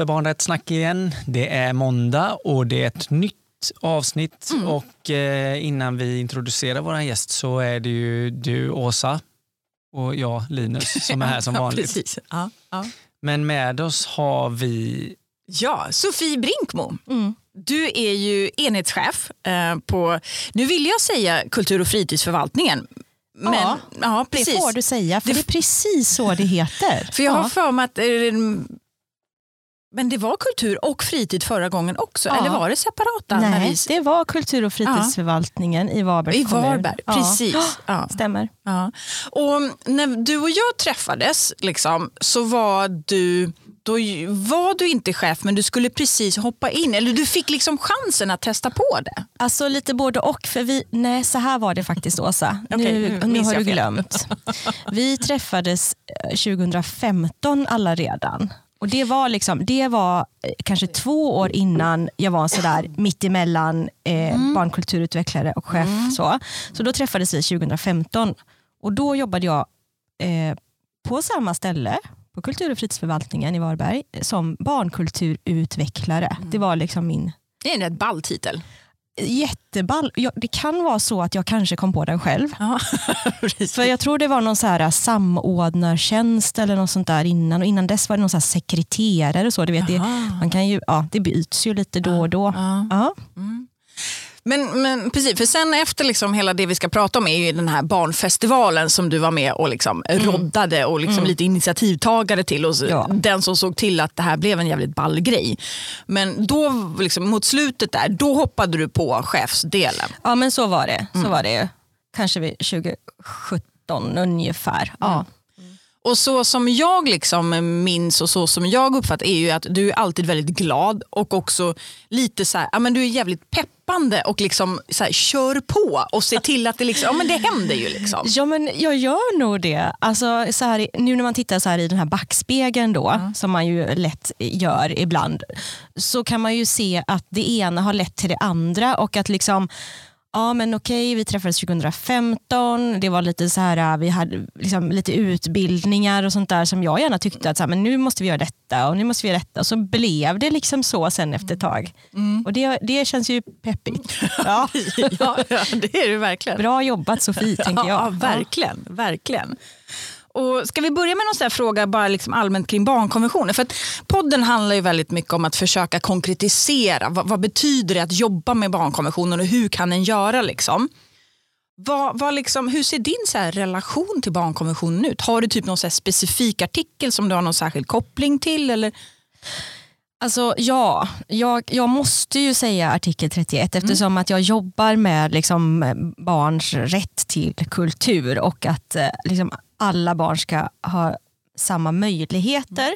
för barnrättssnack igen. Det är måndag och det är ett nytt avsnitt. Mm. Och eh, innan vi introducerar vår gäst så är det ju du Åsa och jag Linus som är här som Ja, vanligt. precis. Ja, ja. Men med oss har vi ja, Sofie Brinkmo. Mm. Du är ju enhetschef eh, på, nu vill jag säga kultur och fritidsförvaltningen. Men, Ja, ja, Det precis. får du säga, för Det- det, är precis så det heter. För jag har ja. för mig att eh, men det var kultur och fritid förra gången också, Ja. eller var det separata? Nej, vi, det var kultur och fritidsförvaltningen i Varbergs I. Varberg, Ja, precis. Ja. Stämmer. Ja. Och när du och jag träffades liksom, så var du då var du inte chef men du skulle precis hoppa in. Eller du fick liksom chansen att testa på det. Alltså lite både och. För vi, nej, så här var det faktiskt Åsa. Nu nu, nu minns har du glömt. Vi träffades eh, 2015 alla redan. Och det var, liksom, det var eh, kanske två år innan jag var sådär mittemellan eh, barnkulturutvecklare och chef. Så. så då träffades vi 2015 och då jobbade jag eh, på samma ställe på kultur och fritidsförvaltningen i Varberg som barnkulturutvecklare. Det var liksom min Det är en rätt ball titel. Jätteball. Jag, det kan vara så att jag kanske kom på den själv. Ja. För jag tror det var någon så här samordnartjänst eller något sånt där innan. Och innan dess var det någon så här sekreterare. Och så. Du vet, det, man kan ju, ja, det byts ju lite då och då. Ja. Ja. Men, men precis, för sen efter liksom hela det vi ska prata om är ju den här barnfestivalen som du var med och liksom roddade och liksom lite initiativtagare till. Och Ja. Den som såg till att det här blev en jävligt ball grej. Men då, liksom, mot slutet där, då hoppade du på chefsdelen. ja, men så var det. Så var det. Kanske vid 2017 ungefär. Ja. Och så som jag liksom minns och så som jag uppfattar är ju att du är alltid väldigt glad och också lite så här, ja, men du är jävligt peppande och liksom så här, kör på och ser till att det, liksom, ja, men det händer ju. Liksom. Ja men jag gör nog det. Alltså, så här, nu när man tittar så här i den här backspegeln då, som man ju lätt gör ibland, så kan man ju se att det ena har lett till det andra och att liksom Ja men okej, vi träffades 2015, det var lite så här, vi hade liksom lite utbildningar och sånt där som jag gärna tyckte att så här, men nu måste vi göra detta och nu måste vi göra detta. Och så blev det liksom så sen efter ett tag. Och det, det känns ju peppigt. Ja. ja, ja, det är det verkligen. Bra jobbat Sofie, tänker jag. Ja, verkligen. verkligen. Och ska vi börja med någon fråga bara liksom allmänt kring barnkonventionen? För att podden handlar ju väldigt mycket om att försöka konkretisera. Vad, vad betyder det att jobba med barnkonventionen och hur kan en göra? Liksom? Vad, vad liksom, hur ser din så relation till barnkonventionen ut? Har du typ någon specifik artikel som du har någon särskild koppling till? Eller? Alltså ja, jag, jag måste ju säga artikel 31 eftersom att jag jobbar med liksom, eh, barns rätt till kultur och att eh, liksom, alla barn ska ha samma möjligheter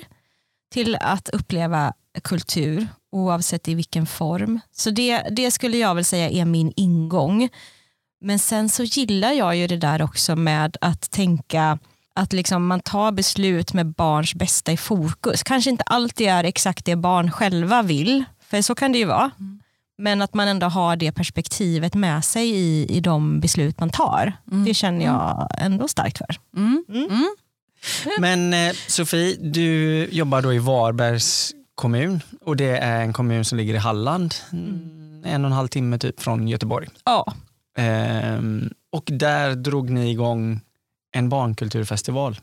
till att uppleva kultur oavsett i vilken form. Så det, det skulle jag väl säga är min ingång. Men sen så gillar jag ju det där också med att tänka att liksom man tar beslut med barns bästa i fokus. Kanske inte alltid är exakt det barn själva vill, för så kan det ju vara. Mm. Men att man ändå har det perspektivet med sig i, i de beslut man tar. Det känner jag ändå starkt för. Mm. Mm. Men eh, Sofie, du jobbar då i Varbergs kommun och det är en kommun som ligger i Halland, mm, en och en halv timme typ från Göteborg. Ja. Ehm, och där drog ni igång en barnkulturfestival.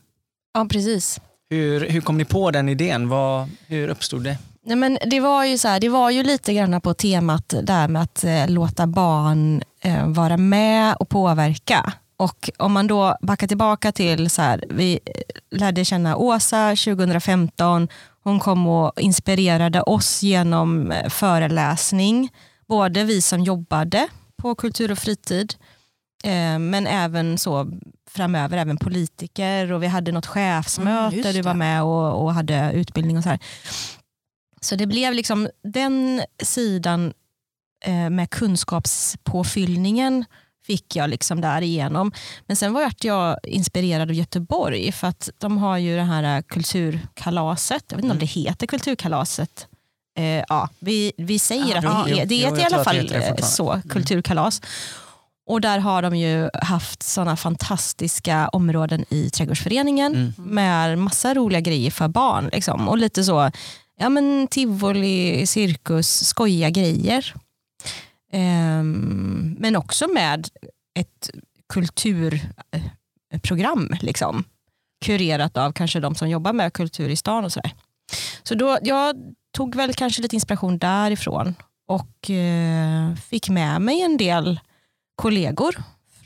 ja, precis. Hur, hur kom ni på den idén? Vad, hur uppstod det? Nej, men det, var ju så här, det var ju lite grann på temat där med att eh, låta barn eh, vara med och påverka. Och om man då backar tillbaka till, så här, vi eh, lärde känna Åsa 2015. Hon kom och inspirerade oss genom eh, föreläsning. Både vi som jobbade på kultur och fritid, eh, men även så framöver även politiker och vi hade något chefsmöte, Mm, du var med och, och hade utbildning och så här. Så det blev liksom den sidan eh, med kunskapspåfyllningen fick jag liksom därigenom. Men sen var jag inspirerad av Göteborg för att de har ju det här eh, kulturkalaset. Jag vet inte om det heter kulturkalaset. Eh, ja, vi, vi säger Ja, att det, är, det jo, heter i alla fall det så, kulturkalas. Och där har de ju haft sådana fantastiska områden i trädgårdsföreningen Mm. med massa roliga grejer för barn. Liksom. Och lite så ja, men tivoli, cirkus, skojiga grejer. Um, men också med ett kulturprogram. Liksom. Kurerat av kanske de som jobbar med kultur i stan och sådär. Så då, jag tog väl kanske lite inspiration därifrån och uh, fick med mig en del kollegor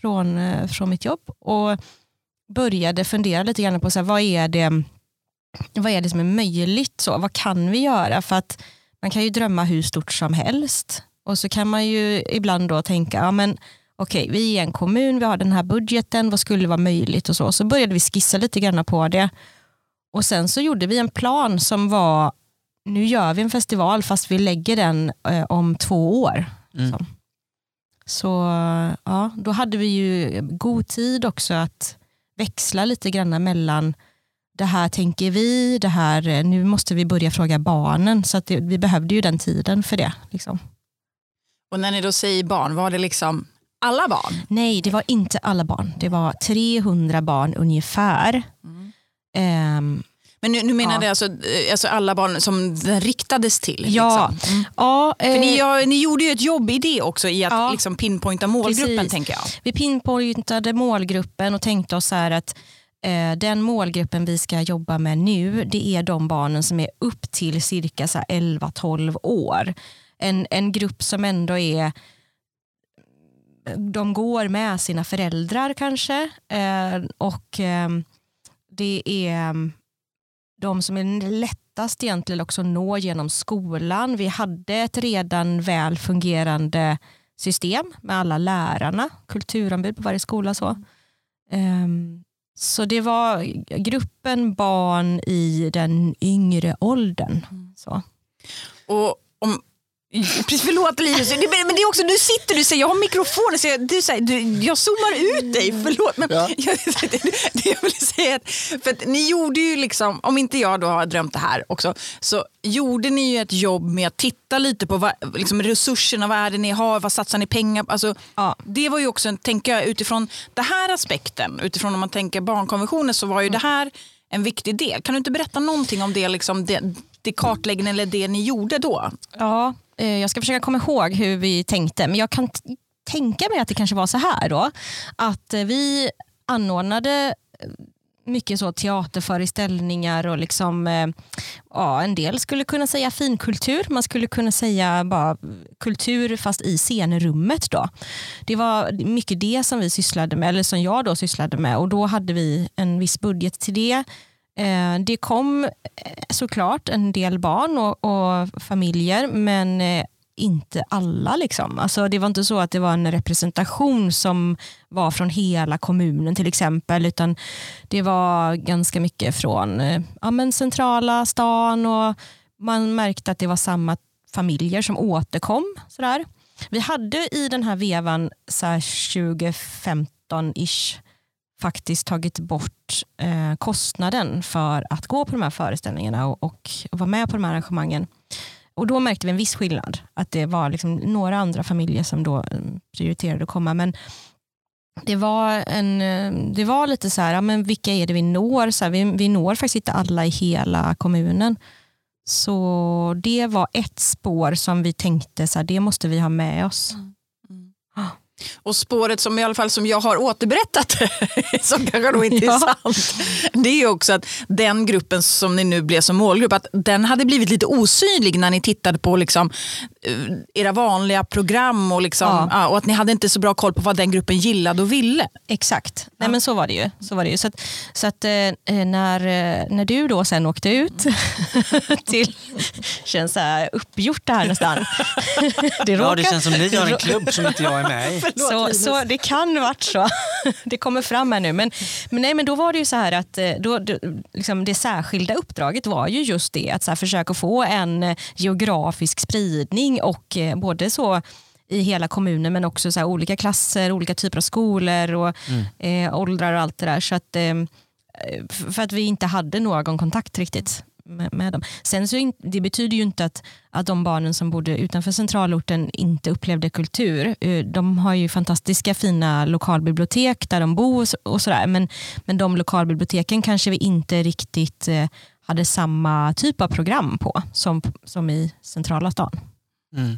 från, uh, från mitt jobb och började fundera lite grann på så här, vad, är det, vad är det som är möjligt. Så, vad kan vi göra? För att man kan ju drömma hur stort som helst och så kan man ju ibland då tänka, ja, men okej, vi är en kommun, vi har den här budgeten, vad skulle vara möjligt och så. Så började vi skissa lite grann på det. Och sen så gjorde vi en plan som var, nu gör vi en festival fast vi lägger den eh, om två år. Mm. Så. så ja, då hade vi ju god tid också att växla lite grann mellan det här tänker vi, det här, eh, nu måste vi börja fråga barnen. Så att det, vi behövde ju den tiden för det. Liksom. Och när ni då säger barn, var det liksom alla barn? Nej, det var inte alla barn. Det var 300 barn ungefär. Ehm, Men nu, nu menar Ja. alltså, eh, alltså alla barn som den riktades till? Ja. Liksom. Mm. ja, För ni, eh, gör- ni gjorde ju ett jobb i det också, i att Ja. liksom pinpointa målgruppen Precis. tänker jag. Vi pinpointade målgruppen och tänkte oss så att eh, Eh, den målgruppen vi ska jobba med nu det är de barnen som är upp till cirka 11-12 år. En, en grupp som ändå är de går med sina föräldrar kanske eh, och eh, det är de som är lättast egentligen också att nå genom skolan. Vi hade ett redan väl fungerande system med alla lärarna, kulturombud på varje skola. Så, ehm, så det var gruppen barn i den yngre åldern. Så. Och om, Precis, förlåt Linus, men det är också, du sitter du säger jag har mikrofonen så jag, du säger, du, jag zoomar ut dig, förlåt. Men Ja. jag, det, det jag vill säga är att, för att ni gjorde ju liksom, om inte jag då har drömt det här också, så gjorde ni ju ett jobb med att titta lite på vad, liksom resurserna, vad är det ni har, vad satsar ni pengar på? Alltså, Ja. Det var ju också, en- tänker jag, utifrån den här aspekten, utifrån om man tänker barnkonventionen så var ju det här en viktig del. Kan du inte berätta någonting om det, liksom, det, det kartläggningen eller det ni gjorde då? Ja, Eh, jag ska försöka komma ihåg hur vi tänkte, men jag kan tänka mig att det kanske var så här då. Att eh, vi anordnade eh, mycket så teaterföreställningar och liksom, ja, en del skulle kunna säga finkultur, man skulle kunna säga bara kultur fast i scenrummet. Då. Det var mycket det som vi sysslade med, eller som jag då sysslade med och då hade vi en viss budget till det. Eh, det kom eh, såklart en del barn och, och familjer men eh, inte alla. Liksom. Alltså, det var inte så att det var en representation som var från hela kommunen till exempel utan det var ganska mycket från ja, men centrala stan och man märkte att det var samma familjer som återkom. Sådär. Vi hade i den här vevan 2015-ish faktiskt tagit bort eh, kostnaden för att gå på de här föreställningarna och, och vara med på de här arrangemangen. Och då märkte vi en viss skillnad. Att det var liksom några andra familjer som då eh, prioriterade att komma. Men det var, en, eh, det var lite så här, ja, men vilka är det vi når? Så här, vi, vi når faktiskt inte alla i hela kommunen. Så det var ett spår som vi tänkte, så här, det måste vi ha med oss. Och spåret som i alla fall som jag har återberättat, som kanske då inte är Ja. sant, det är också att den gruppen som ni nu blev som målgrupp, att den hade blivit lite osynlig när ni tittade på liksom, eh, era vanliga program och, liksom, Ja. ja, och att ni hade inte så bra koll på vad den gruppen gillade och ville. Exakt, Nej, men så var det ju. Så, var det ju. så, att, så att, eh, när, eh, när du då sen åkte ut till, känns så här uppgjort det här nästan. det, Ja, råkar- det känns som ni har en klubb som inte jag är med i. så, så det kan varit så. Det kommer fram här nu. Men, men, nej, men då var det ju så här att eh, då, då, liksom det särskilda uppdraget var ju just det att så här, försöka få en eh, geografisk spridning och eh, både så i hela kommunen men också så här, olika klasser, olika typer av skolor och eh, åldrar och allt det där. Så att, eh, för att vi inte hade någon kontakt riktigt med, med dem. Sen så in, det betyder ju inte att, att de barnen som bodde utanför centralorten inte upplevde kultur. Eh, de har ju fantastiska fina lokalbibliotek där de bor och och sådär. Men, men de lokalbiblioteken kanske vi inte riktigt eh, hade samma typ av program på som, som i centrala stan. Mm.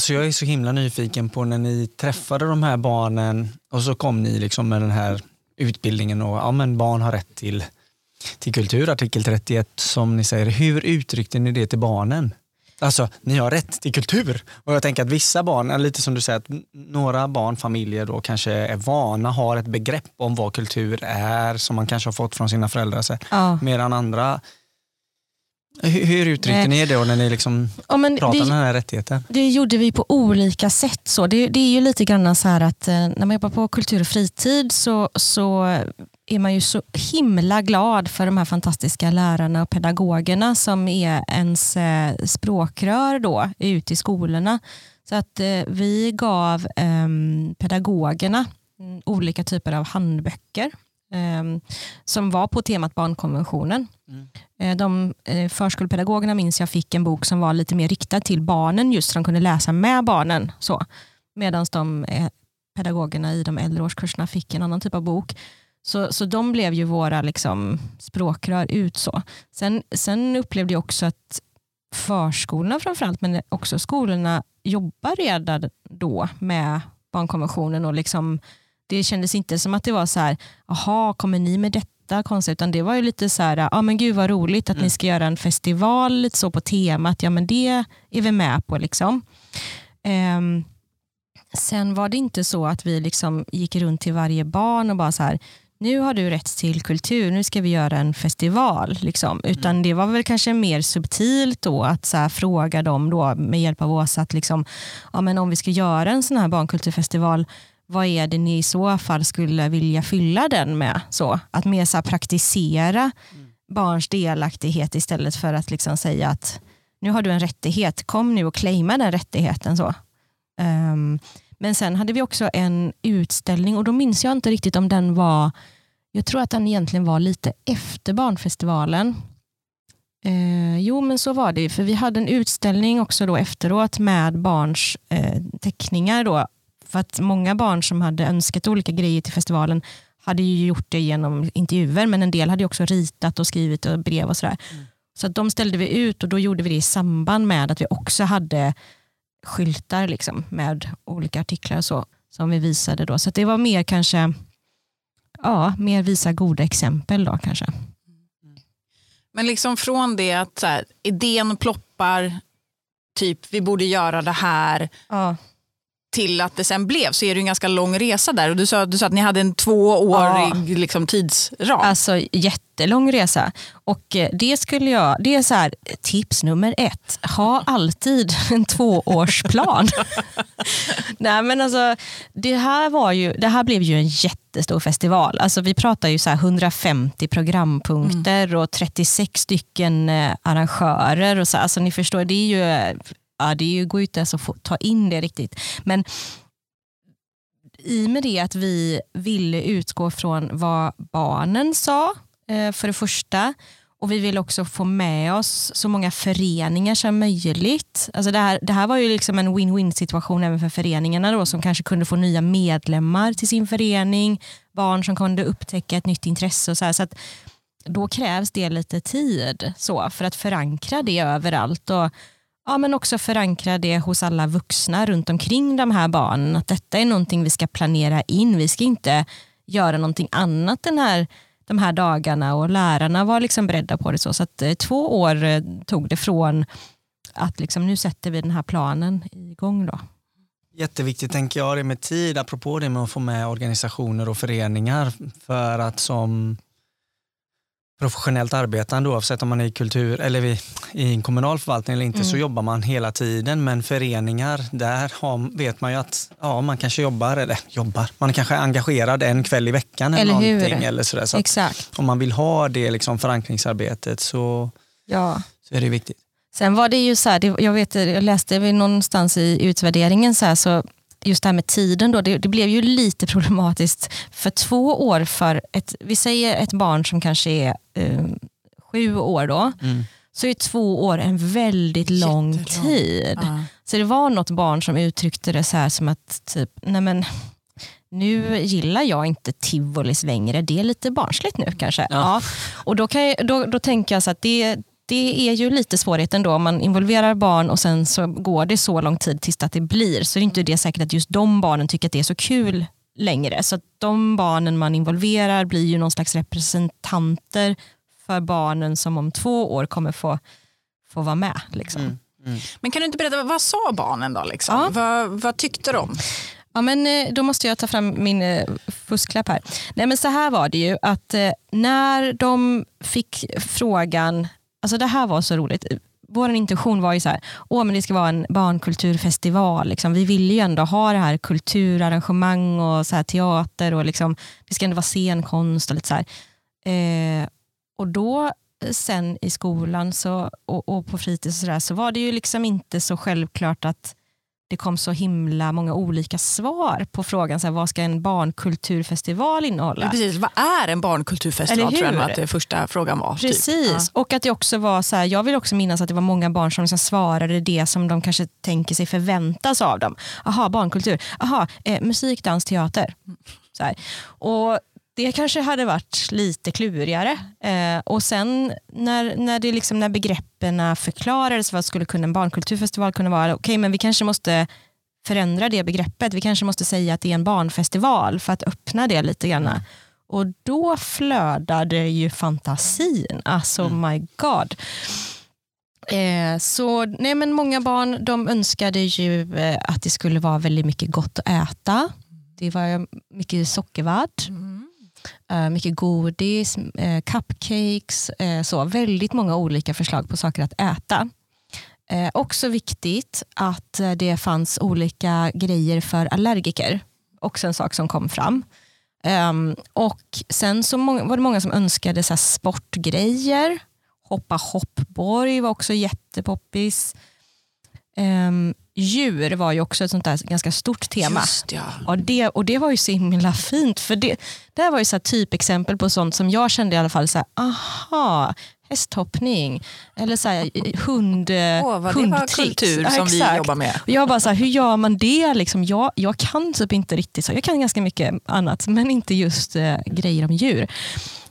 Alltså jag är så himla nyfiken på när ni träffade de här barnen och så kom ni liksom med den här utbildningen och ja, men barn har rätt till, till kultur, artikel 31 som ni säger. Hur uttryckte ni det till barnen? Alltså, ni har rätt till kultur. Och jag tänker att vissa barn, lite som du säger, att några barn, familjer då kanske är vana, har ett begrepp om vad kultur är som man kanske har fått från sina föräldrar. Så. Ja. Medan andra, hur, hur uttryckte ni det då när ni liksom Ja, pratade det, om den här rättigheten? det gjorde vi på olika sätt. Så det, det är ju lite grann så här att eh, när man jobbar på kultur och fritid så, så är man ju så himla glad för de här fantastiska lärarna och pedagogerna som är ens eh, språkrör då ute i skolorna. Så att eh, vi gav ehm, pedagogerna mm, olika typer av handböcker som var på temat barnkonventionen. Eh, De eh, förskolepedagogerna minns jag fick en bok som var lite mer riktad till barnen just så de kunde läsa med barnen. Så. Medan de eh, pedagogerna i de äldre årskurserna fick en annan typ av bok. Så, så de blev ju våra liksom, språkrör ut. så. Sen, sen upplevde jag också att förskolorna framförallt, men också skolorna jobbar redan då med barnkonventionen. och liksom, Det kändes inte som att det var så här, aha, kommer ni med detta konstigt? Utan det var ju lite så här, ja ah, men gud vad roligt att ni ska göra en festival lite så på temat. Ja men det är vi med på. liksom. Ehm, sen var det inte så att vi liksom gick runt till varje barn och bara så här, nu har du rätt till kultur, nu ska vi göra en festival. Liksom. Utan det var väl kanske mer subtilt då att så här, fråga dem då, med hjälp av oss att liksom, ja, men om vi ska göra en sån här barnkulturfestival, vad är det ni i så fall skulle vilja fylla den med? Så, att mer så praktisera barns delaktighet istället för att liksom säga att nu har du en rättighet, kom nu och claima den rättigheten. så. Ehm, men sen hade vi också en utställning och då minns jag inte riktigt om den var, jag tror att den egentligen var lite efter barnfestivalen. Eh, jo men så var det, för vi hade en utställning också då efteråt med barns eh, teckningar. Då, för att många barn som hade önskat olika grejer till festivalen hade ju gjort det genom intervjuer, men en del hade också ritat och skrivit och brev och sådär. Så att de ställde vi ut och då gjorde vi det i samband med att vi också hade skyltar liksom, med olika artiklar och så som vi visade då. Så det var mer kanske, ja, mer visa goda exempel då kanske. Men liksom från det att så här, idén ploppar, typ vi borde göra det här, Ja. Till att det sen blev så är det en ganska lång resa där. Och du, sa, du sa att ni hade en tvåårig liksom, tidsram. Alltså jättelång resa. Och eh, det skulle jag, det är så här, tips nummer ett, ha alltid en tvåårsplan. Nej, men alltså, det, här var ju, det här blev ju en jättestor festival. Alltså, vi pratar ju så här 150 programpunkter och 36 stycken eh, arrangörer. Och så, alltså, ni förstår, det är ju, ja, det är ju, går ju inte ens att få, ta in det riktigt. Men i och med det att vi ville utgå från vad barnen sa, eh, för det första. Och vi vill också få med oss så många föreningar som möjligt. Alltså det, här, det här var ju liksom en win-win situation även för föreningarna då, som kanske kunde få nya medlemmar till sin förening. Barn som kunde upptäcka ett nytt intresse. Och så här, så att då krävs det lite tid så, för att förankra det överallt. Och, ja, men också förankra det hos alla vuxna runt omkring de här barnen. Att detta är någonting vi ska planera in. Vi ska inte göra någonting annat den här, de här dagarna och lärarna var liksom beredda på det. Så, så att, eh, två år eh, tog det från att liksom, nu sätter vi den här planen igång. Då. Jätteviktigt tänker jag det med tid, apropå det med att få med organisationer och föreningar. För att som professionellt arbetande oavsett om man är i kultur eller i, en kommunal förvaltning eller inte så jobbar man hela tiden men föreningar där har, vet man ju att ja, man kanske jobbar eller jobbar, man kanske är engagerad en kväll i veckan eller, Eller hur? någonting. Eller sådär. Så Exakt. om man vill ha det liksom förankringsarbetet så, Ja. så är det viktigt. Sen var det ju så här, jag, vet, jag läste någonstans i utvärderingen så, här, så just det här med tiden, då, det, det blev ju lite problematiskt för två år för, ett, vi säger ett barn som kanske är eh, sju år då, Mm. så är två år en väldigt lång Jättelång. tid. Ja. Så det var något barn som uttryckte det så här som att typ, nej men, nu gillar jag inte tivolis längre, det är lite barnsligt nu kanske. Ja. Ja. Och då, kan jag, då, då tänker jag så att det, det är ju lite svårigheten då om man involverar barn och sen så går det så lång tid tills att det blir så är det inte det säkert att just de barnen tycker att det är så kul längre. Så att de barnen man involverar blir ju någon slags representanter för barnen som om två år kommer få, få vara med. Liksom. Mm. Men kan du inte berätta, vad sa barnen då? Liksom? Ja. Vad, vad tyckte de? Ja, men, eh, då måste jag ta fram min eh, fusklapp här. Nej, men så här var det ju att eh, när de fick frågan, alltså det här var så roligt. Vår intention var ju så här, Åh, men det ska vara en barnkulturfestival. Liksom. Vi vill ju ändå ha det här kulturarrangemang och så här teater och liksom, det ska ändå vara scenkonst och lite så här. Eh, och då eh, sen i skolan så, och, och på fritids och så, där, så var det ju liksom inte så självklart att det kom så himla många olika svar på frågan så här, vad ska en barnkulturfestival innehålla. Precis, vad är en barnkulturfestival? Tror jag att det första frågan var. typ. Precis, och att det också var så här, jag vill också minnas att det var många barn som liksom svarade det som de kanske tänker sig förväntas av dem. Aha, barnkultur. Aha, eh, musik, dans, teater. Så här. Och det kanske hade varit lite klurigare. Eh, och sen när, när, det liksom, när begreppen förklarades, vad skulle kunna en barnkulturfestival kunna vara? Okej, men vi kanske måste förändra det begreppet. Vi kanske måste säga att det är en barnfestival för att öppna det lite grann. Och då flödade ju fantasin. Alltså my god. Eh, så nej men Många barn de önskade ju eh, att det skulle vara väldigt mycket gott att äta. Det var mycket sockervadd, eh, Eh, mycket godis, eh, cupcakes. Eh, så Väldigt många olika förslag på saker att äta. Också viktigt att det fanns olika grejer för allergiker. Också en sak som kom fram. Ehm, och Sen så var det många som önskade så här sportgrejer. Hoppa hoppborg var också jättepoppis. Ehm, Djur var ju också ett sånt där ganska stort tema. Just ja. Och det, och det var ju så himla fint. För det, det var ju så typexempel på sånt som jag kände i alla fall, så här, aha, hästhoppning eller så här, hund, Åh, vad det var hundtricks. kultur Ja, som vi jobbar med. Och jag bara så här, hur gör man det? Liksom, jag, jag kan typ inte riktigt så. Jag kan ganska mycket annat, men inte just eh, grejer om djur.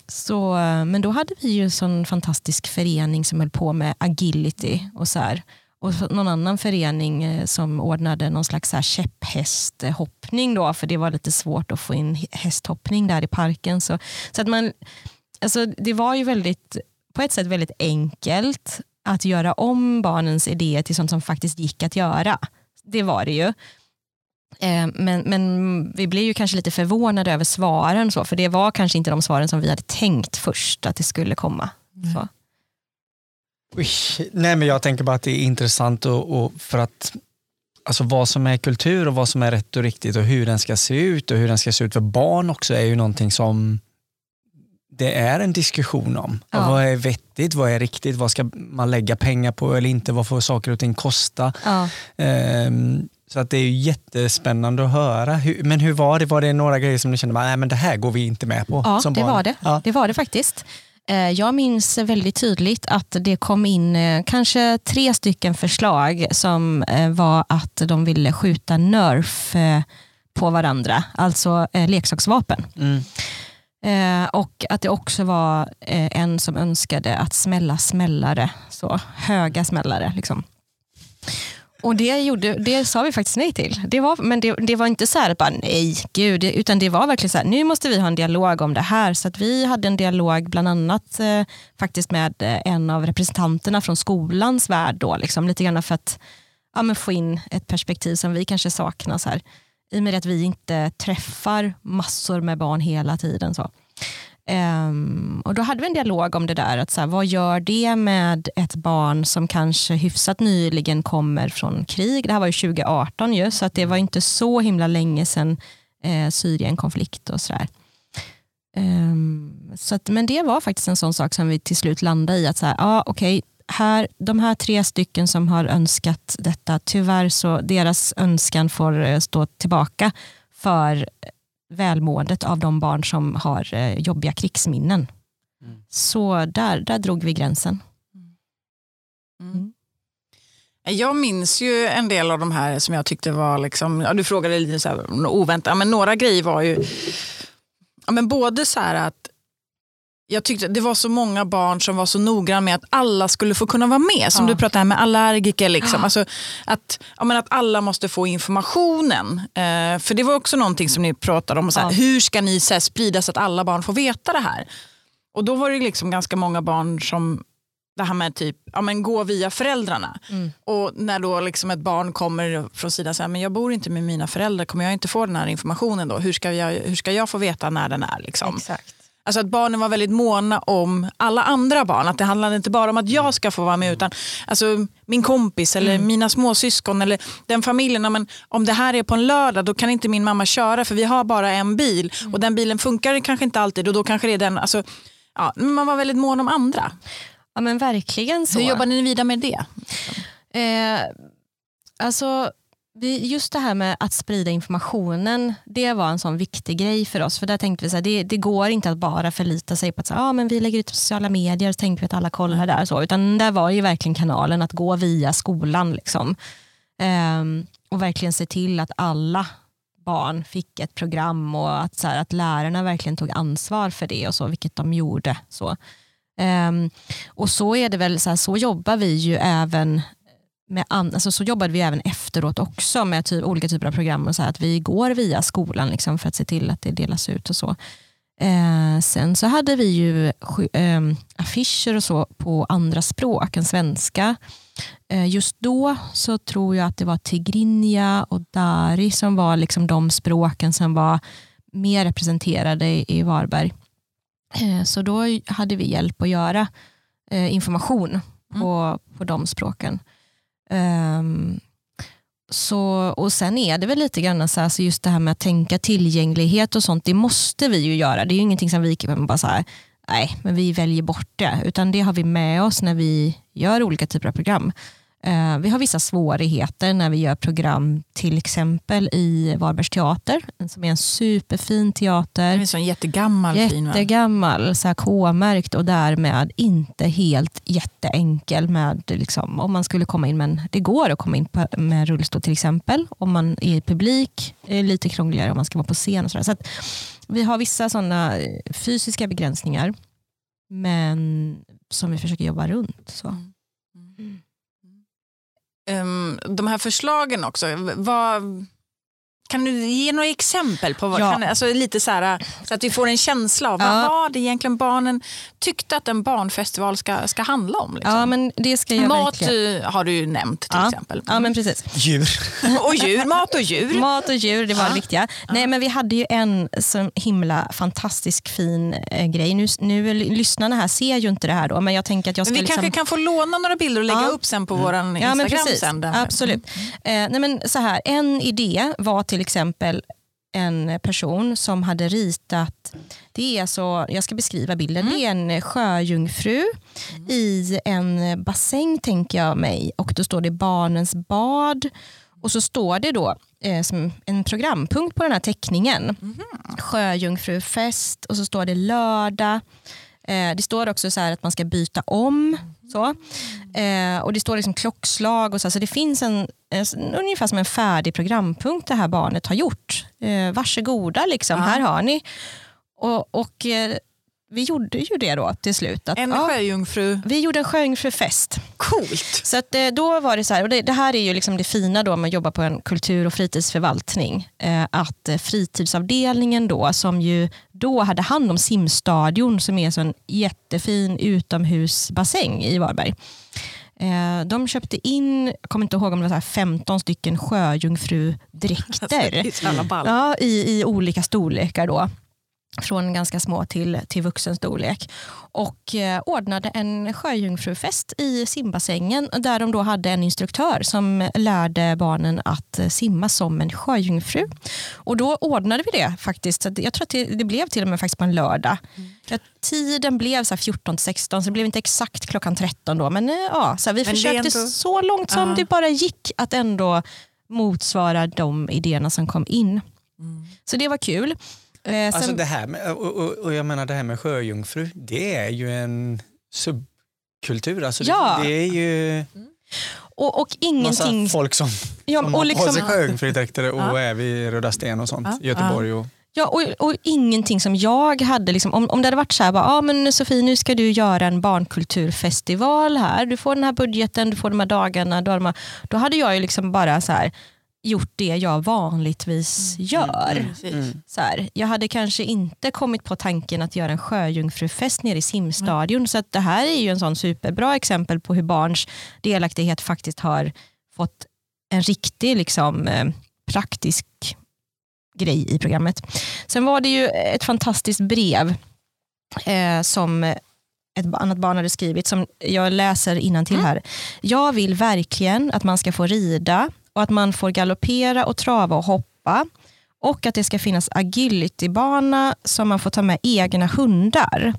Så, eh, men då hade vi ju en sån fantastisk förening som höll på med agility och så här. Och någon annan förening eh, som ordnade någon slags här käpphästhoppning då, för det var lite svårt att få in hästhoppning där i parken. Så, så att man, alltså det var ju väldigt, på ett sätt väldigt enkelt att göra om barnens idéer till sånt som faktiskt gick att göra. Det var det ju. Eh, men, men vi blev ju kanske lite förvånade över svaren, så, för det var kanske inte de svaren som vi hade tänkt först att det skulle komma. Så. Nej men jag tänker bara att det är intressant och, och för att alltså vad som är kultur och vad som är rätt och riktigt och hur den ska se ut och hur den ska se ut för barn också är ju någonting som det är en diskussion om. Ja. Vad är vettigt, vad är riktigt, vad ska man lägga pengar på eller inte, vad får saker och ting kosta? Ja. Ehm, så att det är ju jättespännande att höra. Hur, men hur var det? Var det några grejer som du kände, nej men det här går vi inte med på? Ja, det barn? var det. Ja. Det var det faktiskt. Eh, Jag minns väldigt tydligt att det kom in eh, kanske tre stycken förslag som eh, var att de ville skjuta Nerf på varandra, alltså leksaksvapen. Mm. Och att det också var en som önskade att smälla smällare, så höga smällare. Liksom. Och det, gjorde, det sa vi faktiskt nej till. Det var, men det, det var inte så här bara nej, gud, utan det var verkligen så här, nu måste vi ha en dialog om det här. Så att vi hade en dialog bland annat eh, faktiskt med eh, en av representanterna från skolans värld då, liksom, lite grann för att ja, men få in ett perspektiv som vi kanske saknar. Så här. I och med att vi inte träffar massor med barn hela tiden. Så. Ehm, och Då hade vi en dialog om det där, att så här, vad gör det med ett barn som kanske hyfsat nyligen kommer från krig? Det här var ju 2018 ju, så att det var inte så himla länge sedan eh, Syrien-konflikt och sådär. Ehm, så att, men det var faktiskt en sån sak som vi till slut landade i, att så här, ah, okej, här, de här tre stycken som har önskat detta, tyvärr så deras önskan får eh, stå tillbaka för välmåendet av de barn som har eh, jobbiga krigsminnen. Mm. Så där, där drog vi gränsen. Mm. Jag minns ju en del av de här som jag tyckte var, liksom, ja, du frågade lite så här, oväntat, men några grejer var ju, ja, men både så här att jag tyckte det var så många barn som var så noggranna med att alla skulle få kunna vara med. Som Ja. du pratade med allergiker. Liksom. Ja. Alltså, att, ja, men att alla måste få informationen. Eh, för det var också någonting som ni pratade om. Och så här. Hur ska ni så här, sprida så att alla barn får veta det här? Och då var det liksom ganska många barn som det här med typ, ja, men gå via föräldrarna. Mm. Och när då liksom ett barn kommer från sidan så här, men jag bor inte med mina föräldrar, kommer jag inte få den här informationen då? Hur ska jag, hur ska jag få veta när den är? Liksom? Exakt. Alltså att barnen var väldigt måna om alla andra barn. Att det handlade inte bara om att jag ska få vara med utan alltså, min kompis eller Mm. mina småsyskon eller den familjen. Men om det här är på en lördag då kan inte min mamma köra för vi har bara en bil Mm. och den bilen funkar kanske inte alltid och då kanske det är den. Alltså, ja, man var väldigt mån om andra. Ja men verkligen så. Hur jobbar ni vidare med det? Eh, alltså, vi, just det här med att sprida informationen, det var en sån viktig grej för oss. För där tänkte vi att det, det går inte att bara förlita sig på att så, ah, men vi lägger ut på sociala medier så tänker vi att alla kollar där. Så, utan där var ju verkligen kanalen att gå via skolan. Liksom. Ehm, och verkligen se till att alla barn fick ett program och att, så här, att lärarna verkligen tog ansvar för det och så, vilket de gjorde. Så. Um, och så är det väl, så, här, så jobbar vi ju även med an, alltså så jobbade vi även efteråt också med typ, olika typer av program. Och så här, att vi går via skolan liksom, för att se till att det delas ut och så. Eh, sen så hade vi ju ehm, affischer och så på andra språk än svenska. Eh, just då så tror jag att det var tigrinja och dari som var liksom de språken som var mer representerade i, i Varberg. Eh, så då hade vi hjälp att göra eh, information på, på de språken. Um, så, och Sen är det väl lite grann så här, så just det här med att tänka tillgänglighet och sånt, det måste vi ju göra. Det är ju ingenting som vi kan bara så här, nej, men vi väljer bort det. Utan det har vi med oss när vi gör olika typer av program. Eh, vi har vissa svårigheter när vi gör program till exempel i Varbergs teater, som är en superfin Det teater. är en sån jättegammal fin? Jättegammal, så här K-märkt och därmed inte helt jätteenkel med liksom, om man skulle komma in, men det går att komma in med rullstol till exempel. Om man är i publik, är lite krångligare om man ska vara på scen. Och så så vi har vissa sådana fysiska begränsningar, men som vi försöker jobba runt. Så um, de här förslagen också, vad, kan du ge några exempel på vad, Ja. kan, alltså lite så, här, så att vi får en känsla av Ja. vad var det egentligen barnen tyckte att en barnfestival ska, ska handla om? Liksom? Ja, men det ska jag Mat verkligen. eh, har du ju nämnt till Ja. exempel. Ja, men precis. Djur. och djur, mat och djur. Mat och djur, det var Ja. det viktiga. Nej, men vi hade ju en så himla fantastisk fin eh, grej. Nu, nu, lyssnarna här ser ju inte det här då, men jag tänker att jag ska Men vi liksom... kanske kan få låna några bilder och lägga Ja. upp sen på vår Ja, men Instagram precis. sen. Absolut. Eh, nej, men så här, en idé var till exempel en person som hade ritat, det är så, jag ska beskriva bilden, det är en sjöjungfru i en bassäng tänker jag mig. Och då står det barnens bad. Och så står det då eh, som en programpunkt på den här teckningen. Sjöjungfrufest och så står det lördag. Eh, det står också så att man ska byta om. Så. Eh, och Det står liksom klockslag och så, så det finns en, en, ungefär som en färdig programpunkt det här barnet har gjort. Eh, varsågoda, liksom, Ja. här har ni. Och, och eh, vi gjorde ju det då till slut. Att, En ja, sjöjungfru. vi gjorde en sjöjungfrufest. Coolt. Så att, eh, då var det så här, och det, det här är ju liksom det fina då med att jobba på en kultur och fritidsförvaltning. Eh, att eh, fritidsavdelningen då, som ju då hade hand om simstadion som är så en jättefin utomhusbassäng i Varberg. Eh, de köpte in, jag kommer inte ihåg om det var så här 15 stycken sjöjungfrudräkter. Det är så jävla ball. Ja, i, i olika storlekar då. Från ganska små till, till vuxen storlek. Och eh, ordnade en sjöjungfrufest i simbassängen där de då hade en instruktör som lärde barnen att eh, simma som en sjöjungfru. Och då ordnade vi det faktiskt. Så jag tror att det, det blev till och med faktiskt på en lördag. Jag, tiden blev så här 14 till 16 så det blev inte exakt klockan 13 då. Men, eh, ja, så vi Men försökte ändå- så långt som Ja. det bara gick att ändå motsvara de idéerna som kom in. Så det var kul. Eh, sen, Alltså det här med, och, och, och jag menar det här med sjöjungfru, det är ju en subkultur. Alltså Ja. det, det är ju... och, och ingenting... Massa folk som, Ja, som och har liksom- på sig sjöjungfrudräkter och Ja. är vid Röda Sten och sånt. Ja. Göteborg och... Ja, och, och ingenting som jag hade, liksom, om, om det hade varit så här, bara, ah, men Sofie nu ska du göra en barnkulturfestival här, du får den här budgeten, du får de här dagarna, då då hade jag ju liksom bara så här, gjort det jag vanligtvis gör. Precis. Så här, jag hade kanske inte kommit på tanken att göra en sjöjungfrufest nere i simstadion. Så att det här är ju en sån superbra exempel på hur barns delaktighet faktiskt har fått en riktig liksom, eh, praktisk grej i programmet. Sen var det ju ett fantastiskt brev eh, som ett annat barn hade skrivit som jag läser till här. Jag vill verkligen att man ska få rida och att man får galoppera och trava och hoppa och att det ska finnas agilitybana som man får ta med egna hundar.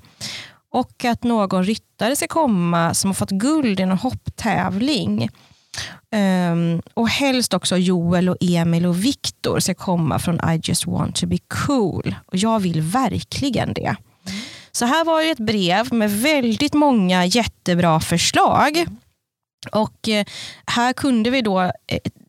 Och att någon ryttare ska komma som har fått guld i någon hopptävling. Um, och helst också Joel, och Emil och Viktor ska komma från I just want to be cool. Och jag vill verkligen det. Så här var ju ett brev med väldigt många jättebra förslag. Och eh, här kunde vi då eh,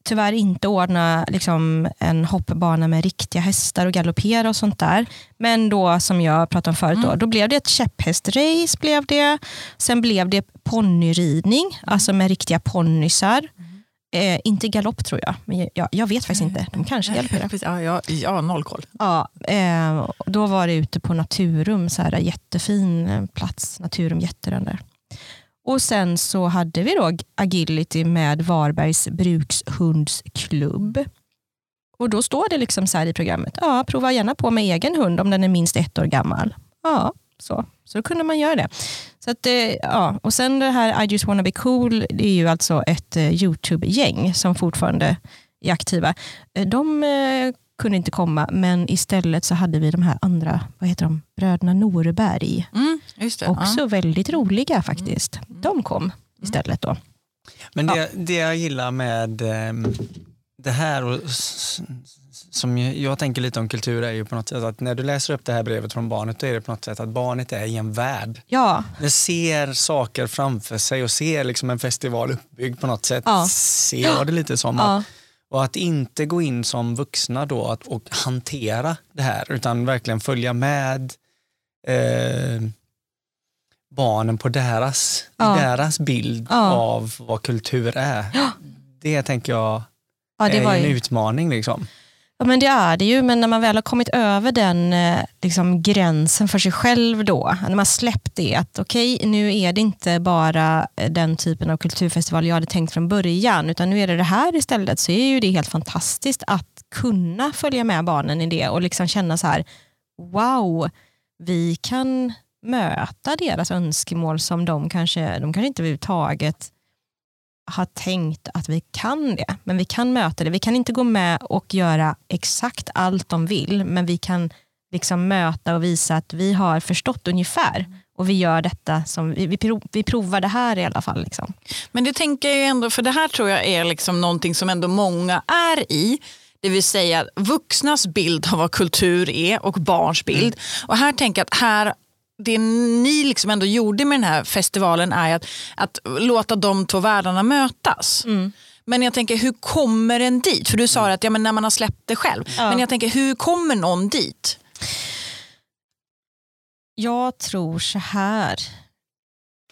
tyvärr inte ordna liksom, en hoppbana med riktiga hästar och galoppera och sånt där. Men då som jag pratade om förut, då, då blev det ett käpphästrace. Blev det. Sen blev det ponnyridning, alltså med riktiga ponnysar. Eh, inte galopp tror jag, men jag, jag vet faktiskt inte. De kanske galopperar. Ja, jag, jag har noll koll. Ja, eh, då var det ute på Naturum, så här, jättefin eh, plats. Naturum Jätterön där. Och sen så hade vi då agility med Varbergs brukshundsklubb. Och då står det liksom så här i programmet, ja, prova gärna på med egen hund om den är minst ett år gammal. Ja, så, så då kunde man göra det. Så att, eh, ja. Och sen det här I just wanna be cool, det är ju alltså ett eh, YouTube-gäng som fortfarande är aktiva. Eh, de kunde inte komma, men istället så hade vi de här andra, vad heter de, bröderna Norberg. Mm, just det. Också väldigt roliga faktiskt. De kom istället då. Men det, det jag gillar med ehm, det här och som jag, jag tänker lite om kultur är ju på något sätt att när du läser upp det här brevet från barnet då är det på något sätt att barnet är i en värld. Ja, Det ser saker framför sig och ser liksom en festival uppbyggd på något sätt. Ja. Ser jag det lite som. ja, Att, och att inte gå in som vuxna då att, och hantera det här utan verkligen följa med eh, barnen på deras, Ja. deras bild Ja. av vad kultur är. Det tänker jag ja är var en ju, utmaning. Liksom ja, men det är det ju, men när man väl har kommit över den eh, liksom, gränsen för sig själv då, när man släppt det, att okej, nu är det inte bara eh, den typen av kulturfestival jag hade tänkt från början, utan nu är det det här istället, så är ju det helt fantastiskt att kunna följa med barnen i det och liksom känna så här, wow, vi kan möta deras önskemål som de kanske, de kanske inte överhuvudtaget har tänkt att vi kan det. Men vi kan möta det. Vi kan inte gå med och göra exakt allt de vill, men vi kan liksom möta och visa att vi har förstått ungefär. Och vi gör detta, som, vi, vi, prov, vi provar det här i alla fall. Liksom. Men det tänker jag ändå, för det här tror jag är liksom någonting som ändå många är i. Det vill säga vuxnas bild av vad kultur är och barns bild. Och här tänker jag att här, det ni liksom ändå gjorde med den här festivalen är att, att låta de två världarna mötas. Men jag tänker, hur kommer en dit? För du sa att ja, men när man har släppt det själv. Ja. Men jag tänker, hur kommer någon dit? Jag tror så här,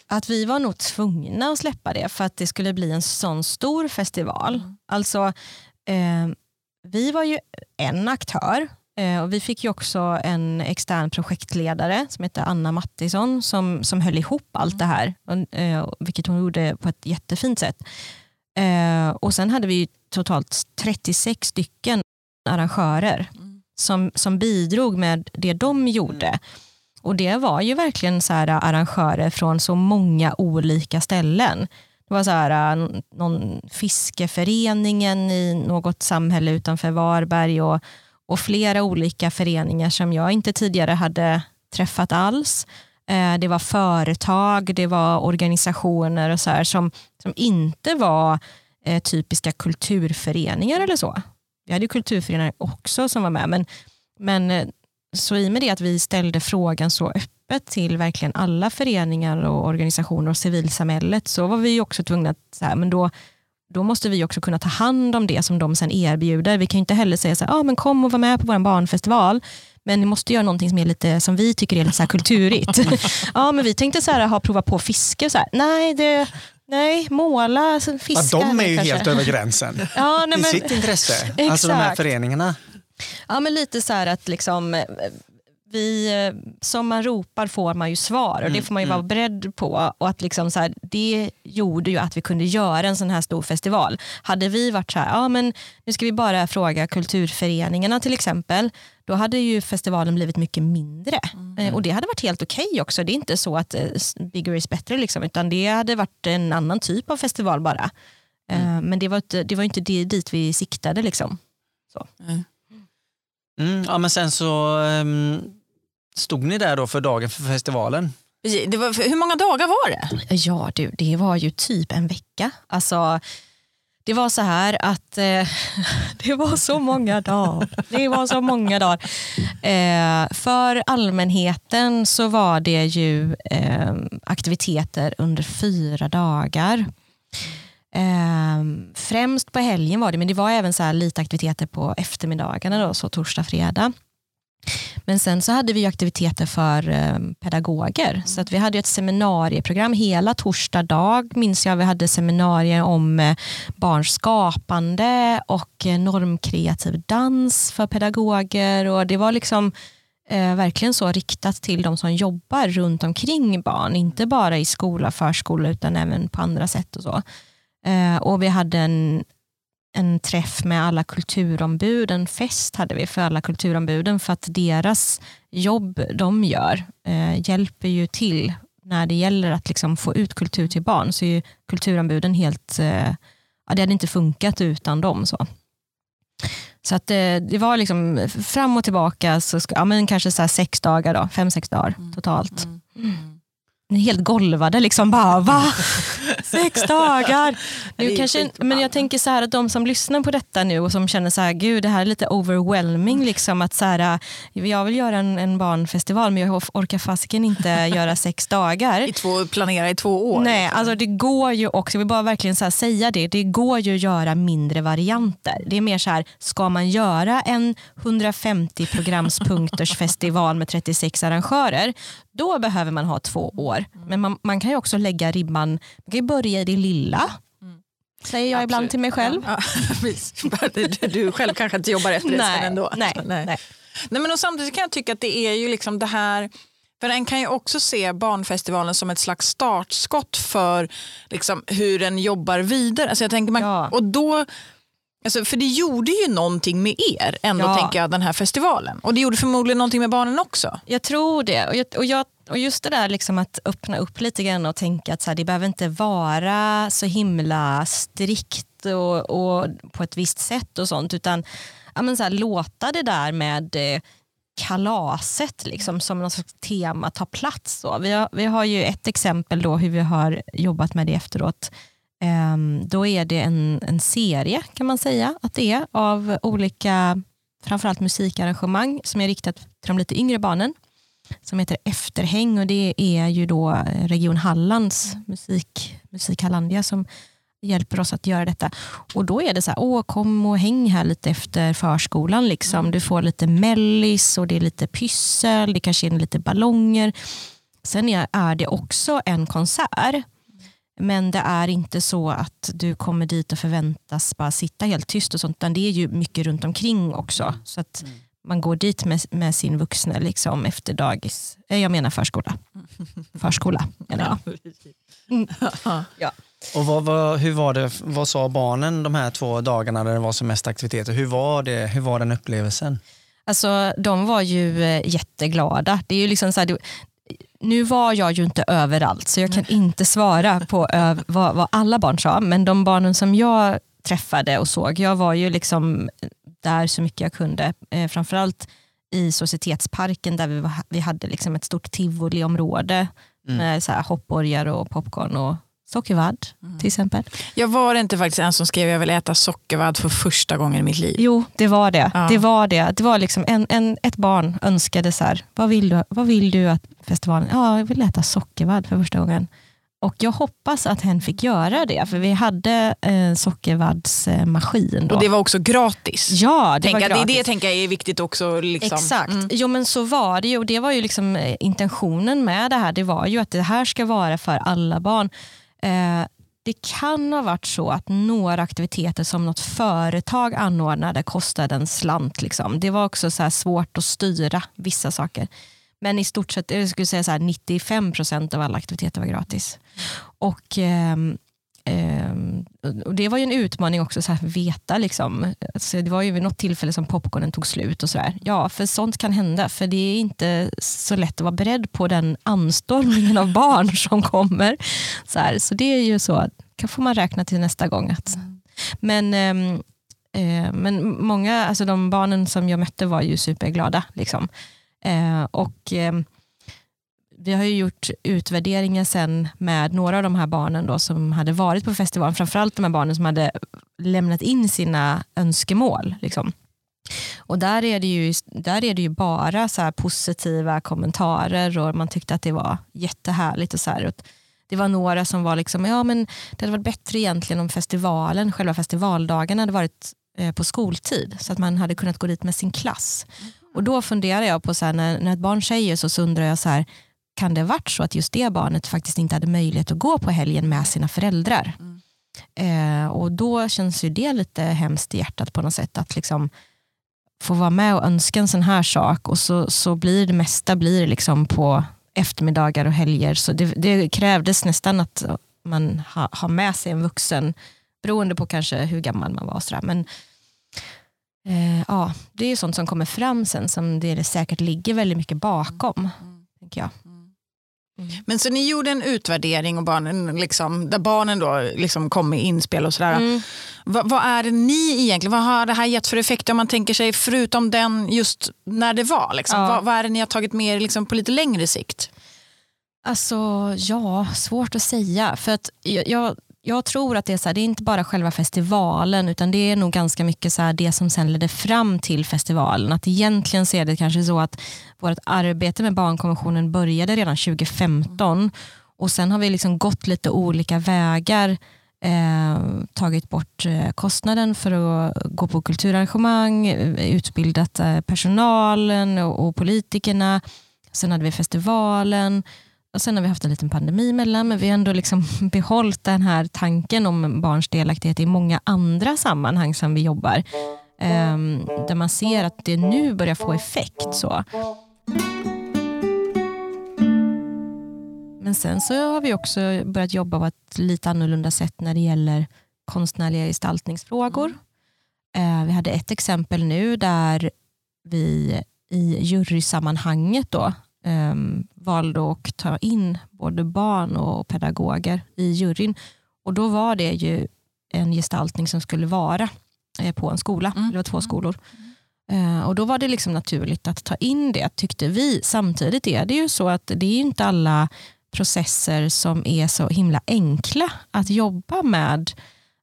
att vi var nog tvungna att släppa det för att det skulle bli en sån stor festival. Alltså, eh, vi var ju en aktör och vi fick ju också en extern projektledare som heter Anna Mattisson som, som höll ihop allt det här, och, eh, vilket hon gjorde på ett jättefint sätt. Eh, och sen hade vi totalt 36 stycken arrangörer som, som bidrog med det de gjorde. Och det var ju verkligen så här arrangörer från så många olika ställen. Det var så här, någon fiskeföreningen i något samhälle utanför Varberg och, och flera olika föreningar som jag inte tidigare hade träffat alls. Eh, det var företag, det var organisationer och så här, som, som inte var eh, typiska kulturföreningar eller så. Vi hade ju kulturföreningar också som var med, men, men eh, så i och med det att vi ställde frågan så öppet till verkligen alla föreningar och organisationer och civilsamhället så var vi också tvungna att så här, men då, då måste vi också kunna ta hand om det som de sen erbjuder. Vi kan inte heller säga så här, ah, men kom och var med på vår barnfestival. Men ni måste göra någonting som, är lite, som vi tycker är lite så här kulturigt. ja, men vi tänkte så här, ha prova på fiske. Så här. Nej, det, nej, måla, fiska. Ja, de är ju kanske. helt över gränsen Ja, nej, i men, sitt intresse. Alltså de här Exakt. föreningarna. Ja, men lite så här att liksom, eh, vi, eh, som man ropar får man ju svar och det får man ju vara beredd på. Och att liksom så här, det gjorde ju att vi kunde göra en sån här stor festival. Hade vi varit så här, ja, men nu ska vi bara fråga kulturföreningarna till exempel, då hade ju festivalen blivit mycket mindre. Eh, Och det hade varit helt okej också. Det är inte så att eh, bigger is better, liksom, utan det hade varit en annan typ av festival bara. Eh, Men det var, inte, det var inte det, dit vi siktade. Liksom. Mm, ja, men sen så ehm, stod ni där då för dagen för festivalen. Det var, hur många dagar var det? Ja du, det var ju typ en vecka. Alltså, det var så här att eh, det var så många dagar. Det var så många dagar. Eh, för allmänheten så var det ju eh, aktiviteter under fyra dagar. Eh, främst på helgen var det, men det var även så här lite aktiviteter på eftermiddagarna, då, så torsdag, fredag. Men sen så hade vi ju aktiviteter för ehm, pedagoger. Så att vi hade ett seminarieprogram hela torsdag dag. Minns jag vi hade seminarier om eh, barns skapande och eh, normkreativ dans för pedagoger. Och Det var liksom eh, verkligen så riktat till de som jobbar runt omkring barn. Inte bara i skola, förskola utan även på andra sätt. och så. Eh, och Vi hade en en träff med alla kulturombud, en fest hade vi för alla kulturombuden för att deras jobb de gör eh, hjälper ju till när det gäller att liksom få ut kultur till barn så är kulturombuden helt, eh, ja, det hade inte funkat utan dem. Så. Så att eh, det var liksom fram och tillbaka, så ja, men kanske så sex dagar, då, fem, sex dagar totalt. Ni är helt golvade liksom bara, va? Sex dagar? Nu kanske, men jag tänker så här att de som lyssnar på detta nu och som känner så här, gud det här är lite overwhelming, liksom att så här, jag vill göra en, en barnfestival men jag orkar fasiken inte göra sex dagar. I två, planera i två år? Nej, alltså det går ju också, jag vill bara verkligen så säga det, det går ju att göra mindre varianter. Det är mer så här, ska man göra en 150 programspunkters festival med 36 arrangörer, då behöver man ha två år. Men man, man kan ju också lägga ribban, man kan börja i det lilla, säger jag ibland till mig själv. Ja, du, själv kanske inte jobbar efter det sen ändå. nej, nej. nej. Nej, men och samtidigt kan jag tycka att det är ju liksom det här för en kan ju också se Barnfestivalen som ett slags startskott för liksom hur den jobbar vidare. Alltså jag tänker man, Ja. och då, alltså för det gjorde ju någonting med er, ändå Ja. tänker jag, den här festivalen. Och det gjorde förmodligen någonting med barnen också. Jag tror det. Och, jag, och, jag, och just det där liksom att öppna upp lite grann och tänka att så här, det behöver inte vara så himla strikt och, och på ett visst sätt och sånt utan ja, men så här, låta det där med eh, kalaset liksom, som någon slags tema ta plats. Så. Vi, har, vi har ju ett exempel då hur vi har jobbat med det efteråt. Ehm, då är det en, en serie kan man säga att det är av olika framförallt musikarrangemang som är riktat till de lite yngre barnen som heter Efterhäng och det är ju då eh, Region Hallands musik, musik Hallandia som hjälper oss att göra detta. Och då är det så här, åh kom och häng här lite efter förskolan. Liksom. Du får lite mellis och det är lite pyssel, det kanske är lite ballonger. Sen är det också en konsert. Men det är inte så att du kommer dit och förväntas bara sitta helt tyst och sånt, utan det är ju mycket runt omkring också. Så att man går dit med, med sin vuxna liksom efter dagis. Eh, Jag menar förskola. Förskola menar jag. Mm. Ja. Och vad, vad, hur var det, vad sa barnen de här två dagarna där det var som mest aktiviteter? Hur var, det, hur var den upplevelsen? Alltså, de var ju eh, jätteglada. Det är ju liksom så här, nu var jag ju inte överallt så jag kan inte svara på vad, vad alla barn sa. Men de barnen som jag träffade och såg, jag var ju liksom där så mycket jag kunde. Eh, framförallt i Societetsparken där vi, var, vi hade liksom ett stort tivoliområde med så här hoppborgar och popcorn och sockervadd till exempel. Jag var inte faktiskt en som skrev jag vill äta sockervadd för första gången i mitt liv. Jo, det var det. Ja. Det var det. Det var liksom en, en, ett barn önskade så här, vad vill du, vad vill du att festivalen, ja jag vill äta sockervadd för första gången. Och jag hoppas att hen fick göra det, för vi hade eh, sockervaddsmaskin. Då. Och det var också gratis. Ja, det Tänka, var gratis. Det, det tänker jag är viktigt också. Liksom. Exakt, Mm. jo men så var det ju och det var ju liksom eh, intentionen med det här. Det var ju att det här ska vara för alla barn. Eh, det kan ha varit så att några aktiviteter som något företag anordnade kostade en slant. Liksom. Det var också så här svårt att styra vissa saker. Men i stort sett, jag skulle säga så här, 95% av alla aktiviteter var gratis. Och, eh, och Det var ju en utmaning också, så här, veta. Liksom. Alltså, det var ju vid något tillfälle som popcornen tog slut. och så där. Ja, för sånt kan hända. För det är inte så lätt att vara beredd på den anstormningen av barn som kommer. Så, här, så det är ju så, kan får man räkna till nästa gång. Att, men, ehm, eh, men många, alltså de barnen som jag mötte var ju superglada. Liksom. Eh, och ehm, vi har ju gjort utvärderingar sen med några av de här barnen då som hade varit på festivalen. Framförallt de här barnen som hade lämnat in sina önskemål. Liksom. Och där är det ju, där är det ju bara så positiva kommentarer och man tyckte att det var jättehärligt. Och så här. Det var några som var liksom, ja men det hade varit bättre egentligen om festivalen, själva festivaldagen hade varit eh, på skoltid så att man hade kunnat gå dit med sin klass. Och då funderar jag på, så här, när, när ett barn säger så, så undrar jag så här, kan det ha varit så att just det barnet faktiskt inte hade möjlighet att gå på helgen med sina föräldrar? Eh, och då känns ju det lite hemskt i hjärtat på något sätt att liksom få vara med och önska en sån här sak och så, så blir det mesta blir liksom på eftermiddagar och helger. Så det, det krävdes nästan att man ha, har med sig en vuxen, beroende på kanske hur gammal man var. sådär. Men eh, ja, det är sånt som kommer fram sen som det säkert ligger väldigt mycket bakom. Tänker jag. Men så ni gjorde en utvärdering och barnen, liksom, där barnen då liksom kom med inspel och sådär. Mm. Vad, vad är det ni egentligen, vad har det här gett för effekt om man tänker sig förutom den just när det var? Liksom? Ja. Vad, vad är det ni har tagit med er liksom, på lite längre sikt? Alltså ja, svårt att säga. För att jag, jag, jag tror att det är, så här, det är inte bara själva festivalen utan det är nog ganska mycket så här, det som sen ledde fram till festivalen. Att egentligen så är det kanske så att vårt arbete med barnkonventionen började redan 2015 och sen har vi liksom gått lite olika vägar eh, tagit bort eh, kostnaden för att gå på kulturarrangemang, eh, utbildat eh, personalen och, och politikerna. Sen hade vi festivalen och sen har vi haft en liten pandemi emellan men vi har ändå liksom behållit den här tanken om barns delaktighet i många andra sammanhang som vi jobbar. Um, där man ser att det nu börjar få effekt. så. Men sen så har vi också börjat jobba på ett lite annorlunda sätt när det gäller konstnärliga gestaltningsfrågor. Uh, vi hade ett exempel nu där vi i jurysammanhanget då, eh, valde att ta in både barn och pedagoger i juryn. Och då var det ju en gestaltning som skulle vara eh, på en skola. Mm. Det var två skolor. Eh, och Då var det liksom naturligt att ta in det, tyckte vi. Samtidigt är det ju så att det är inte alla processer som är så himla enkla att jobba med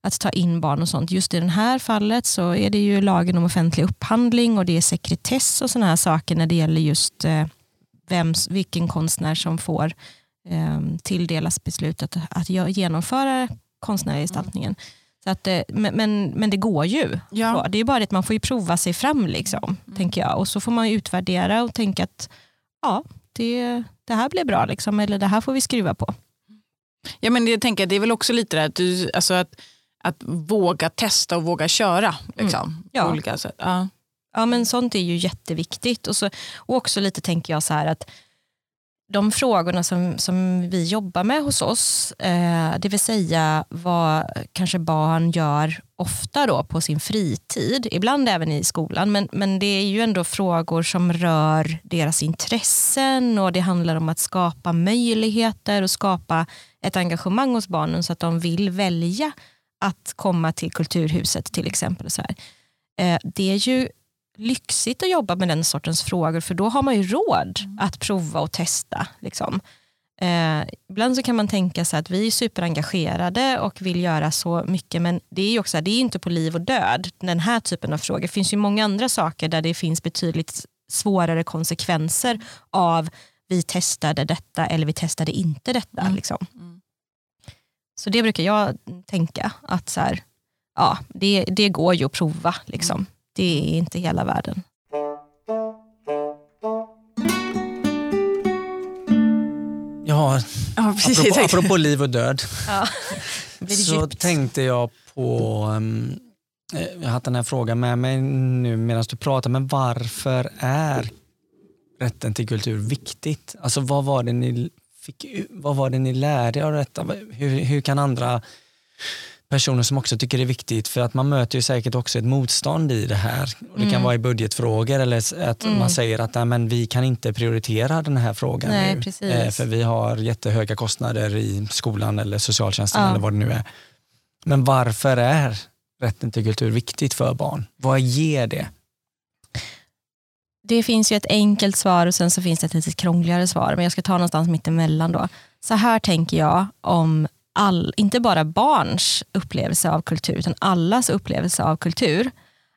att ta in barn och sånt. Just i det här fallet så är det ju lagen om offentlig upphandling och det är sekretess och såna här saker när det gäller just vems, vilken konstnär som får eh, tilldelas beslutet att gö- genomföra konstnärliga gestaltningen. Så att, eh, men, men, men det går ju. Ja. Så Det är bara det att man får ju prova sig fram, liksom, tänker jag. Och så får man utvärdera och tänka att ja, det, det här blir bra, liksom, eller det här får vi skruva på. Ja, men jag tänker, det är väl också lite det att, du, alltså att, att våga testa och våga köra. Liksom, Ja. på olika sätt. Ja. Ja, men sånt är ju jätteviktigt. Och, så, och också lite tänker jag så här att de frågorna som, som vi jobbar med hos oss, eh, det vill säga vad kanske barn gör ofta då på sin fritid, ibland även i skolan, men, men det är ju ändå frågor som rör deras intressen och det handlar om att skapa möjligheter och skapa ett engagemang hos barnen så att de vill välja att komma till Kulturhuset till exempel. Så här. Eh, det är ju lyxigt att jobba med den sortens frågor för då har man ju råd att prova och testa. Liksom. Eh, ibland så kan man tänka sig att vi är superengagerade och vill göra så mycket men det är ju också det är inte på liv och död den här typen av frågor. Det finns ju många andra saker där det finns betydligt svårare konsekvenser av vi testade detta eller vi testade inte detta. Liksom. Så det brukar jag tänka, att så här, ja, det, det går ju att prova. Liksom. Det är inte hela världen. Ja, Ja, precis. apropå, apropå liv och död Ja. Så djupt? tänkte jag på, um, jag har haft den här frågan med mig nu medan du pratar, men varför är rätten till kultur viktigt? Alltså vad var det ni, fick, vad var det ni lärde er av detta? Hur, hur kan andra personer som också tycker det är viktigt, för att man möter ju säkert också ett motstånd i det här. Det kan Mm. vara i budgetfrågor eller att Mm. man säger att nej, men vi kan inte prioritera den här frågan Nej, nu. precis. Eh, För vi har jättehöga kostnader i skolan eller socialtjänsten Ja. eller vad det nu är. Men varför är rätten till kultur viktigt för barn? Vad ger det? Det finns ju ett enkelt svar och sen så finns det ett lite krångligare svar. Men jag ska ta någonstans mittemellan då. Så här tänker jag om all, inte bara barns upplevelse av kultur, utan allas upplevelse av kultur.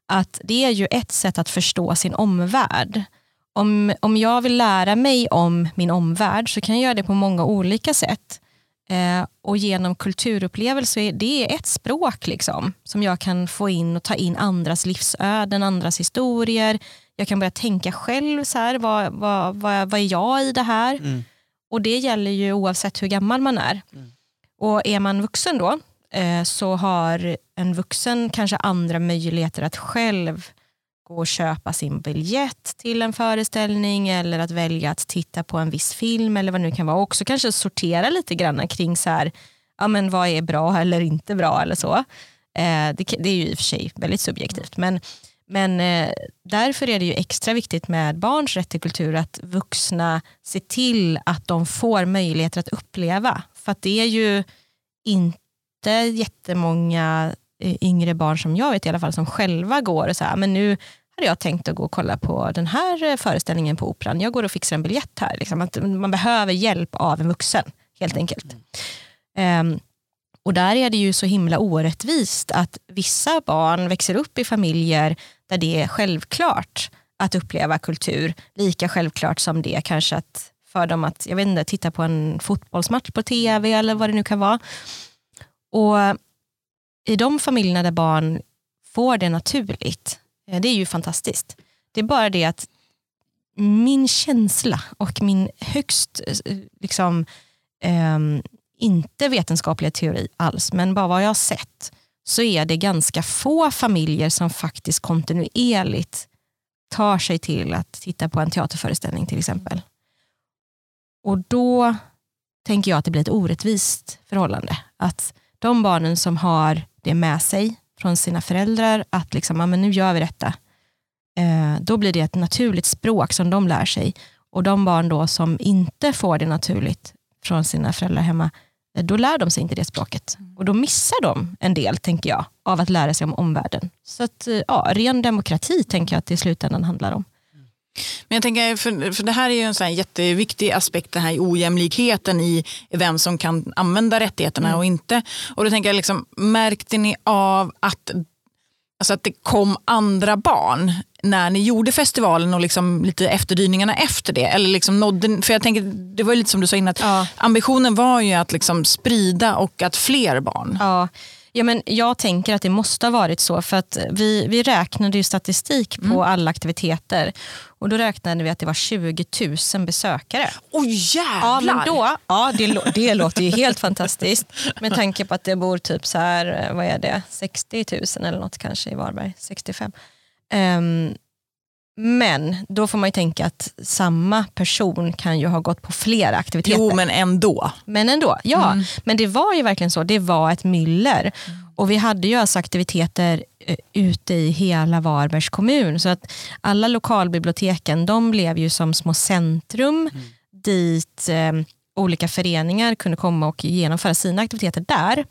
Att det är ju ett sätt att förstå sin omvärld. Om, om jag vill lära mig om min omvärld så kan jag göra det på många olika sätt. Eh, och genom kulturupplevelse, är det är ett språk liksom, som jag kan få in och ta in andras livsöden, andras historier. Jag kan börja tänka själv, så här, vad, vad, vad, vad är jag i det här? Mm. Och det gäller ju oavsett hur gammal man är. Mm. Och är man vuxen då, eh, så har en vuxen kanske andra möjligheter att själv gå och köpa sin biljett till en föreställning eller att välja att titta på en viss film eller vad det nu kan vara. Och också kanske sortera lite grann kring så här, ja, men vad är bra eller inte bra eller så. Eh, det, det är ju i och för sig väldigt subjektivt. Men, men eh, därför är det ju extra viktigt med barns rätt till kultur att vuxna ser till att de får möjligheter att uppleva. För att det är ju inte jättemånga eh, yngre barn som jag vet i alla fall som själva går och säger men nu hade jag tänkt att gå och kolla på den här eh, föreställningen på Operan. Jag går och fixar en biljett här. Liksom. Att man behöver hjälp av en vuxen helt enkelt. Ehm, och där är det ju så himla orättvist att vissa barn växer upp i familjer där det är självklart att uppleva kultur. Lika självklart som det kanske att för dem att jag vet inte, titta på en fotbollsmatch på tv eller vad det nu kan vara. Och i de familjerna där barn får det naturligt, eh, det är ju fantastiskt. Det är bara det att min känsla och min högst eh, liksom, ehm, inte vetenskapliga teori alls, men bara vad jag har sett, så är det ganska få familjer som faktiskt kontinuerligt tar sig till att titta på en teaterföreställning till exempel. Och då tänker jag att det blir ett orättvist förhållande. Att de barnen som har det med sig från sina föräldrar, att liksom, ah, men nu gör vi detta, eh, då blir det ett naturligt språk som de lär sig. Och de barn då som inte får det naturligt från sina föräldrar hemma, eh, då lär de sig inte det språket. Och då missar de en del, tänker jag, av att lära sig om omvärlden. Så att, eh, ja, ren demokrati tänker jag att det i slutändan handlar om. Men jag tänker, för, för det här är ju en sån jätteviktig aspekt, den här ojämlikheten i vem som kan använda rättigheterna Mm. och inte. Och då tänker jag, liksom, märkte ni av att, alltså att det kom andra barn när ni gjorde festivalen och liksom lite efterdyningarna efter det? Eller liksom nådde, för jag tänker, det var lite som du sa innan, att Ja. ambitionen var ju att liksom sprida och att fler barn. Ja. Ja, men jag tänker att det måste ha varit så för att vi, vi räknade ju statistik på alla aktiviteter och då räknade vi att det var 20 000 besökare. Åh Ja, jävlar! men då, ja, det, det låter ju helt fantastiskt med tanke på att det bor typ så här, eh, vad är det, 60 000 eller något kanske i Varberg, 65. Ehm, men då får man ju tänka att samma person kan ju ha gått på flera aktiviteter. Jo men ändå. Men ändå, ja. Men det var ju verkligen så, det var ett myller. Och vi hade ju alltså aktiviteter eh, ute i hela Varbergs kommun. Så att alla lokalbiblioteken de blev ju som små centrum dit eh, olika föreningar kunde komma och genomföra sina aktiviteter där.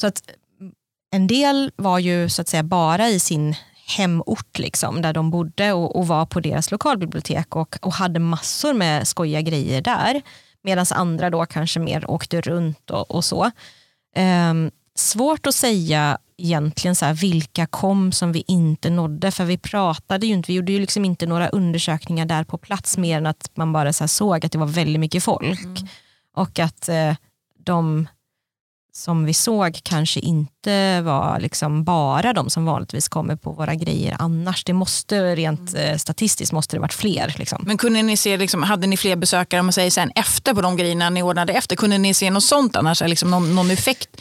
Så att mm, en del var ju så att säga bara i sin hemort liksom, där de bodde och, och var på deras lokalbibliotek och, och hade massor med skojiga grejer där. Medan andra då kanske mer åkte runt och, och så. Ehm, svårt att säga egentligen så här, vilka kom som vi inte nådde. För vi pratade ju inte, vi gjorde ju liksom inte några undersökningar där på plats mer än att man bara så såg att det var väldigt mycket folk. Och att eh, de som vi såg kanske inte var liksom bara de som vanligtvis kommer på våra grejer annars. Det måste rent eh, statistiskt måste det varit fler. Liksom. Men kunde ni se, liksom, hade ni fler besökare om man säger sen efter på de grejerna ni ordnade efter? Kunde ni se något sånt annars? Liksom någon, någon effekt?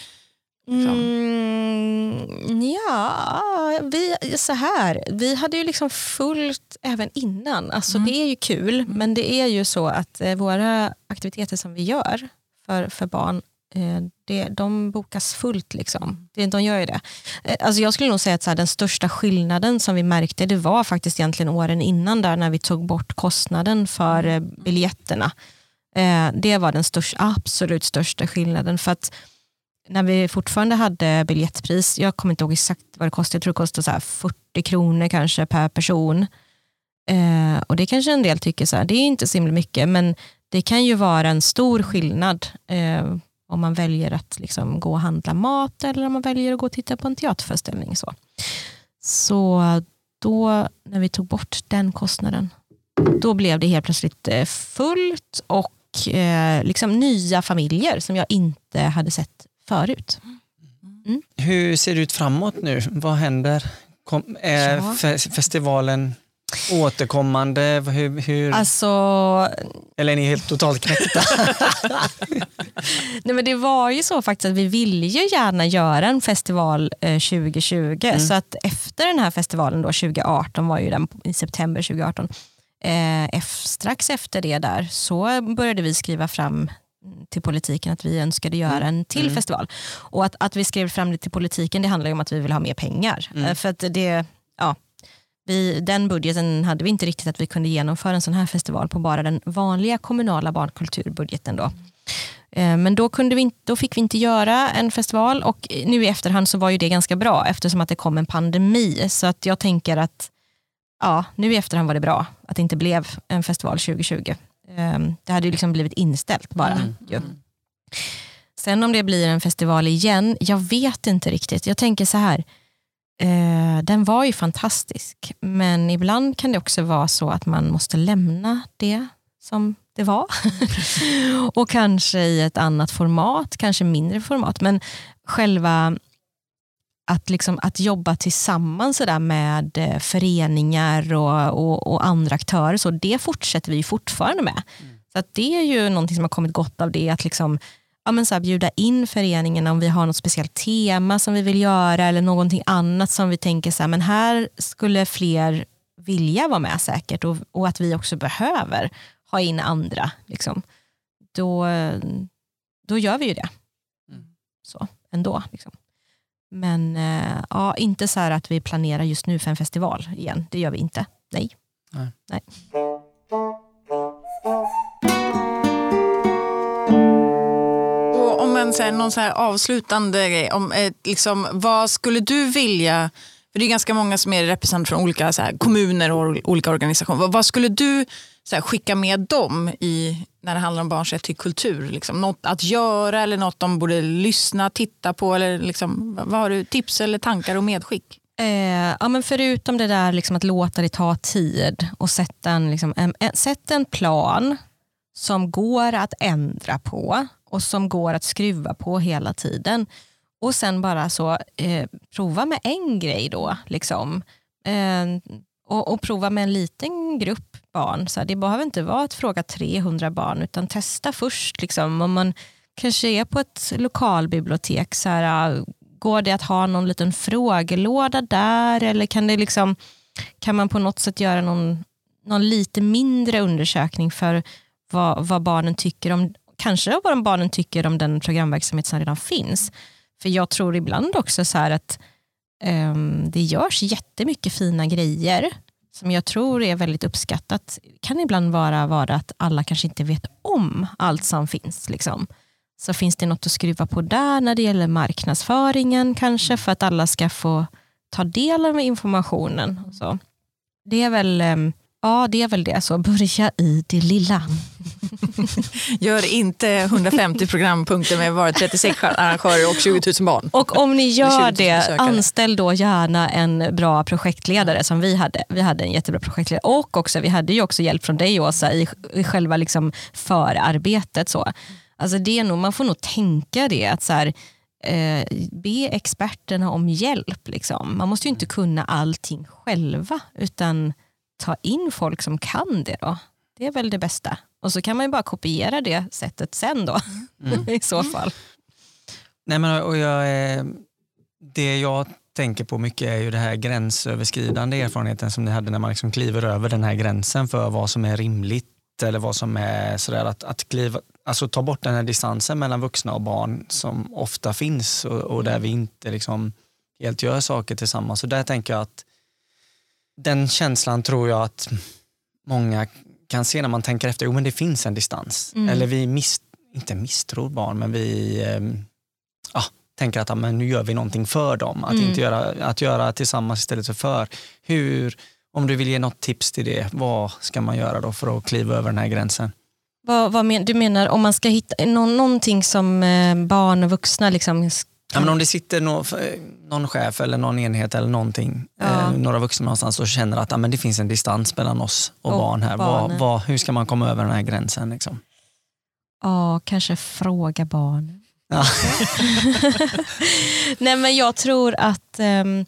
Mm, ja, vi, så här. Vi hade ju liksom fullt även innan. Alltså Mm. Det är ju kul, men det är ju så att eh, våra aktiviteter som vi gör för, för barn, Eh, det, de bokas fullt. Liksom. Det, de gör ju det. Eh, alltså jag skulle nog säga att så här, den största skillnaden som vi märkte, det var faktiskt egentligen åren innan där när vi tog bort kostnaden för eh, biljetterna. Det var den största, absolut största skillnaden. För att när vi fortfarande hade biljettpris, jag kommer inte ihåg exakt vad det kostade, jag tror det kostade så här 40 kronor kanske per person. Eh, och det kanske en del tycker så här, det är inte så himla mycket, men det kan ju vara en stor skillnad eh, om man väljer att liksom gå och handla mat eller om man väljer att gå och titta på en teaterföreställning. Så, så då, när vi tog bort den kostnaden, då blev det helt plötsligt eh, fullt och eh, liksom nya familjer som jag inte hade sett förut. Hur ser det ut framåt nu? Vad händer? Kom, är Ja. fe- festivalen återkommande? Hur, hur, Alltså, eller är ni helt totalt knäckta? nej men det var ju så faktiskt att vi ville ju gärna göra en festival eh, 2020. Så att efter den här festivalen då, 2018 var ju den i september 2018. Eh, strax efter det där så började vi skriva fram till politiken att vi önskade göra en till festival. Och att, att vi skrev fram det till politiken det handlar ju om att vi vill ha mer pengar. Eh, För att det, ja, vi, den budgeten hade vi inte riktigt att vi kunde genomföra en sån här festival på bara den vanliga kommunala barnkulturbudgeten. Då. Eh, Men då, kunde vi inte, då fick vi inte göra en festival och nu i efterhand så var ju det ganska bra eftersom att det kom en pandemi. Så att jag tänker att ja, nu i efterhand var det bra att det inte blev en festival 2020. Eh, Det hade ju liksom blivit inställt bara. Ju. Sen om det blir en festival igen, jag vet inte riktigt. Jag tänker så här, eh, den var ju fantastisk, men ibland kan det också vara så att man måste lämna det som det var. och kanske i ett annat format, kanske mindre format. Men själva att, liksom, att jobba tillsammans så där med eh, föreningar och, och, och andra aktörer, så det fortsätter vi fortfarande med. Så att det är ju någonting som har kommit gott av det, att liksom, ja, men så här, bjuda in föreningen om vi har något speciellt tema som vi vill göra eller någonting annat som vi tänker så här, men här skulle fler vilja vara med säkert och, och att vi också behöver ha in andra. Liksom. Då, då gör vi ju det. Så, ändå. Liksom. Men eh, ja, inte så här att vi planerar just nu för en festival igen. Det gör vi inte. Nej. Nej. Nej. En så här, någon så här avslutande grej, om, eh, liksom, vad skulle du vilja, för det är ganska många som är representanter från olika så här, kommuner och olika organisationer. Vad, vad skulle du så här, skicka med dem i, när det handlar om barns rätt till kultur? Liksom, något att göra eller något de borde lyssna, titta på? Eller, liksom, vad, har du tips eller tankar och medskick? Eh, ja, men förutom det där liksom att låta det ta tid och sätta en, liksom, en, en, sätta en plan som går att ändra på och som går att skruva på hela tiden. Och sen bara så eh, prova med en grej då. Liksom. Eh, och, och prova med en liten grupp barn. Så här, det behöver inte vara att fråga 300 barn utan testa först. Liksom. Om man kanske är på ett lokalbibliotek, så här, går det att ha någon liten frågelåda där eller kan, det liksom, kan man på något sätt göra någon, någon lite mindre undersökning för vad, vad barnen tycker om, kanske vad barnen tycker om den programverksamhet som redan finns. För jag tror ibland också så här att um, det görs jättemycket fina grejer som jag tror är väldigt uppskattat. kan ibland vara, vara att alla kanske inte vet om allt som finns. Liksom. Så finns det något att skruva på där när det gäller marknadsföringen kanske för att alla ska få ta del av informationen. Så. Det är väl um, Ja, det är väl det. Så börja i det lilla. Gör inte 150 programpunkter med bara 36 arrangörer och 20 000 barn. Och om ni Det är 20 gör 000 det, anställ då gärna en bra projektledare som vi hade. Vi hade en jättebra projektledare och också, vi hade ju också hjälp från dig Åsa i, i själva liksom förarbetet. Så. Alltså det är nog, man får nog tänka det att så här, eh, be experterna om hjälp. Liksom. Man måste ju inte kunna allting själva utan ta in folk som kan det. då. Det är väl det bästa. Och så kan man ju bara kopiera det sättet sen då Mm. i så fall. Nej, men, och jag, eh, det jag tänker på mycket är ju det här gränsöverskridande erfarenheten som ni hade när man liksom kliver över den här gränsen för vad som är rimligt eller vad som är sådär att, att kliva, alltså ta bort den här distansen mellan vuxna och barn som ofta finns och, och där vi inte liksom helt gör saker tillsammans. Så där tänker jag att den känslan tror jag att många kan se när man tänker efter, jo men det finns en distans. Mm. Eller vi mis, inte misstror barn, men vi ja, tänker att men nu gör vi någonting för dem. Att, Mm. inte göra, att göra tillsammans istället för för. Hur, om du vill ge något tips till det, vad ska man göra då för att kliva över den här gränsen? Vad, vad men, du menar om man ska hitta nå, någonting som eh, barn och vuxna liksom Ja, men om det sitter nå, f- någon chef eller någon enhet eller någonting, Ja. eh, några vuxna någonstans och känner att ja, men det finns en distans mellan oss och, Och barn här. Vad, vad, hur ska man komma över den här gränsen? Liksom? Ja, kanske fråga barn. Ja. Nej men jag tror att ehm,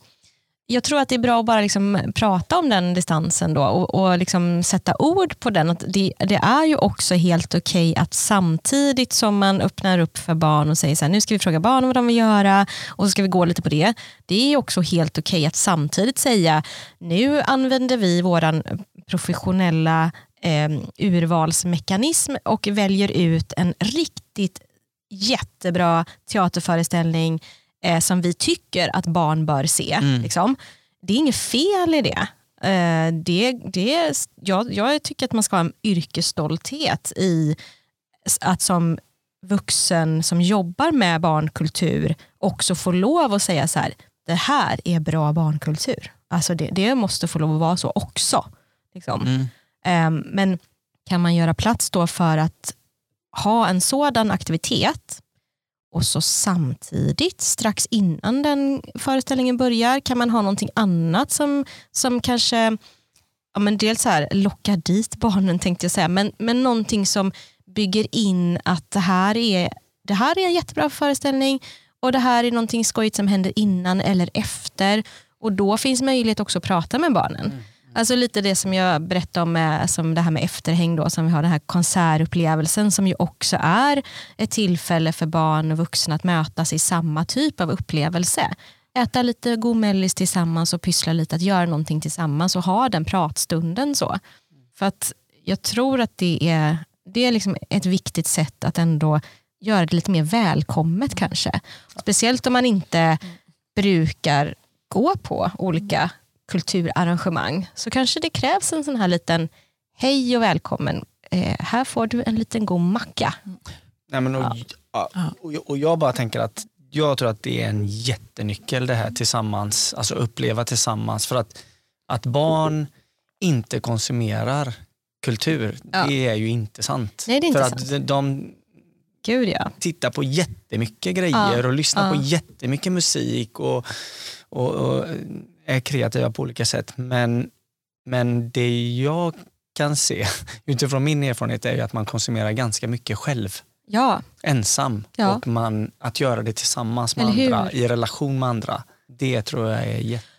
jag tror att det är bra att bara liksom prata om den distansen då och, och liksom sätta ord på den. Att det, det är ju också helt okej att samtidigt som man öppnar upp för barn och säger så här, nu ska vi fråga barn vad de vill göra och så ska vi gå lite på det. Det är också helt okej att samtidigt säga, nu använder vi våran professionella eh, urvalsmekanism och väljer ut en riktigt jättebra teaterföreställning eh, som vi tycker att barn bör se. Mm. Liksom. Det är inget fel i det. Eh, det, det jag, jag tycker att man ska ha en yrkesstolthet i att som vuxen som jobbar med barnkultur också få lov att säga så här, det här är bra barnkultur. Alltså det, det måste få lov att vara så också. Liksom. Mm. Ehm, Men kan man göra plats då för att ha en sådan aktivitet och så samtidigt strax innan den föreställningen börjar kan man ha någonting annat som, som kanske ja, men dels så här, lockar dit barnen tänkte jag säga, men, men någonting som bygger in att det här, är, det här är en jättebra föreställning och det här är någonting skojigt som händer innan eller efter och då finns möjlighet också att prata med barnen. Mm. Alltså lite det som jag berättade om med, som det här med efterhäng då, som vi har den här konsertupplevelsen som ju också är ett tillfälle för barn och vuxna att mötas i samma typ av upplevelse. Äta lite god mellis tillsammans och pyssla lite, att göra någonting tillsammans och ha den pratstunden så. För att jag tror att det är, det är liksom ett viktigt sätt att ändå göra det lite mer välkommet kanske. Speciellt om man inte brukar gå på olika kulturarrangemang så kanske det krävs en sån här liten hej och välkommen. Eh, här får du en liten god macka. Nej, men och, ja. och, och jag bara tänker att jag tror att det är en jättenyckel det här tillsammans, alltså uppleva tillsammans. För att, att barn inte konsumerar kultur, Ja. det är ju inte sant. Nej, det är inte för sant. att de- de Gud ja. tittar på jättemycket grejer Ja, och lyssnar ja. på jättemycket musik och, och, och är kreativa på olika sätt. Men, men det jag kan se utifrån min erfarenhet är ju att man konsumerar ganska mycket själv Ja, ensam Ja. och man, att göra det tillsammans med andra, i relation med andra. Det tror jag är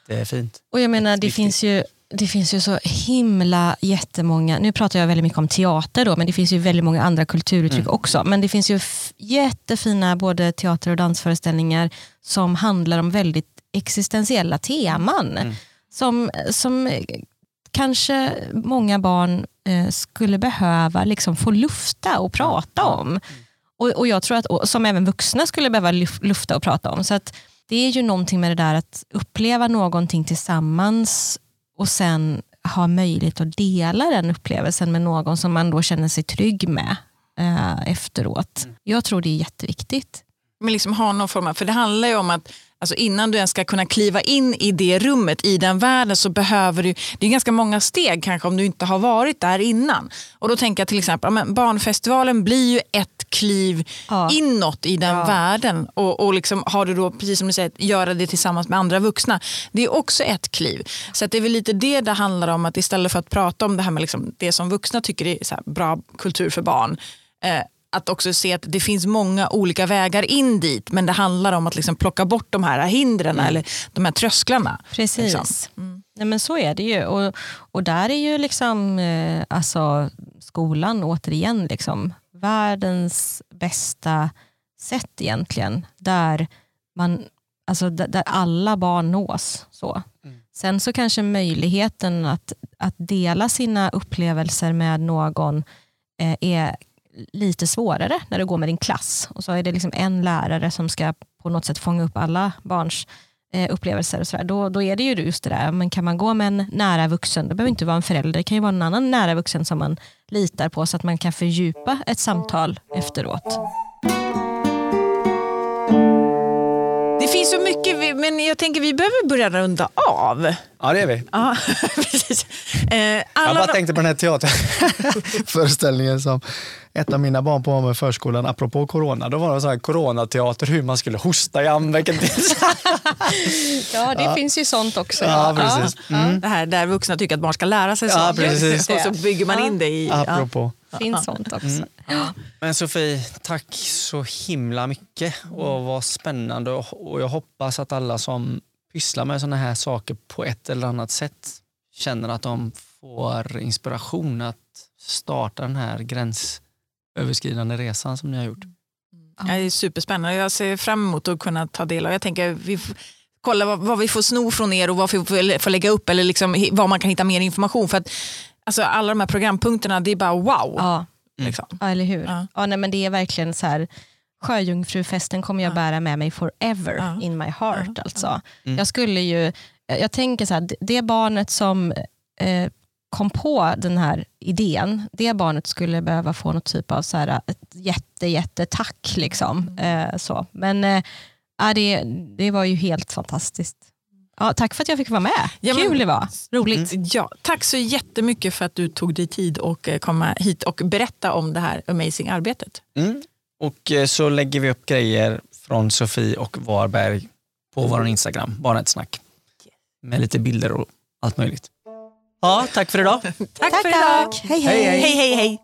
jättefint. och jag menar det finns ju det finns ju så himla jättemånga, nu pratar jag väldigt mycket om teater då, men det finns ju väldigt många andra kulturuttryck Mm. också. Men det finns ju jättefina både teater och dansföreställningar som handlar om väldigt existentiella teman. Mm. Som, som kanske många barn eh, skulle behöva liksom få lufta och prata om. Och, och jag tror att, och, som även vuxna skulle behöva luf- lufta och prata om. Så att det är ju någonting med det där att uppleva någonting tillsammans och sen ha möjlighet att dela den upplevelsen med någon som man då känner sig trygg med eh, efteråt. Jag tror det är jätteviktigt. Men liksom ha någon form av, för det handlar ju om att alltså innan du ens ska kunna kliva in i det rummet, i den världen, så behöver du, det är ganska många steg kanske om du inte har varit där innan. Och då tänker jag till exempel, men barnfestivalen blir ju ett kliv Ja. inåt i den Ja. världen. Och, och liksom har du då, precis som du säger, göra det tillsammans med andra vuxna. Det är också ett kliv. Så det är väl lite det det handlar om, att istället för att prata om det här med liksom det som vuxna tycker är bra kultur för barn, eh, att också se att det finns många olika vägar in dit men det handlar om att liksom plocka bort de här hindren eller de här trösklarna. Precis. Liksom. Nej, men så är det ju. Och, och där är ju liksom, eh, alltså, skolan återigen liksom, världens bästa sätt egentligen. Där, man, alltså, där, där alla barn nås. Så. Sen så kanske möjligheten att, att dela sina upplevelser med någon eh, är lite svårare när du går med din klass. Och så är det liksom en lärare som ska på något sätt fånga upp alla barns eh, upplevelser. Och så där. Då, då är det ju just det där, men kan man gå med en nära vuxen, det behöver inte vara en förälder, det kan ju vara en annan nära vuxen som man litar på så att man kan fördjupa ett samtal efteråt. Det finns så mycket, vi- men jag tänker vi behöver börja runda av. Ja, det är vi. Ja, precis. Eh, Jag bara de- tänkte på den här teaterföreställningen som ett av mina barn på med förskolan, apropå corona, då var det så här coronateater hur man skulle hosta i armvecken. Ja, det finns ju sånt också. Ja, precis. Mm. Det här där vuxna tycker att barn ska lära sig Ja, saker. precis. Och så bygger man in det i... Ja. Apropå. finns sånt också. Men Sofie, tack så himla mycket och vad spännande och jag hoppas att alla som pysslar med sådana här saker på ett eller annat sätt känner att de får inspiration att starta den här gränsöverskridande resan som ni har gjort. Ja, det är superspännande. Jag ser fram emot att kunna ta del av. Jag tänker vi kolla vad, vad vi får sno från er och vad vi får, får lägga upp eller liksom, var man kan hitta mer information. För att alltså, alla de här programpunkterna, det är bara wow. Ja, Liksom. ja eller hur? Ja. Ja. nej, men det är verkligen så här, sjöjungfrufesten kommer jag bära med mig forever Ja. in my heart. Alltså. Mm. Jag skulle ju, jag tänker så här, det- det barnet som eh, kom på den här idén, det barnet skulle behöva få något typ av så här, ett jätte, jätte tack. Liksom. Eh, så. Men eh, det, det var ju helt fantastiskt. Ja, tack för att jag fick vara med. Ja, men- Kul det var. Roligt. Ja, tack så jättemycket för att du tog dig tid och eh, komma hit och berätta om det här amazing arbetet. Mm. Och eh, så lägger vi upp grejer från Sofie och Varberg på vår Instagram, bara ett snack. Med lite bilder och allt möjligt. Ja, tack för idag. tack, tack för idag. Tack. hej, hej. hej, hej, hej.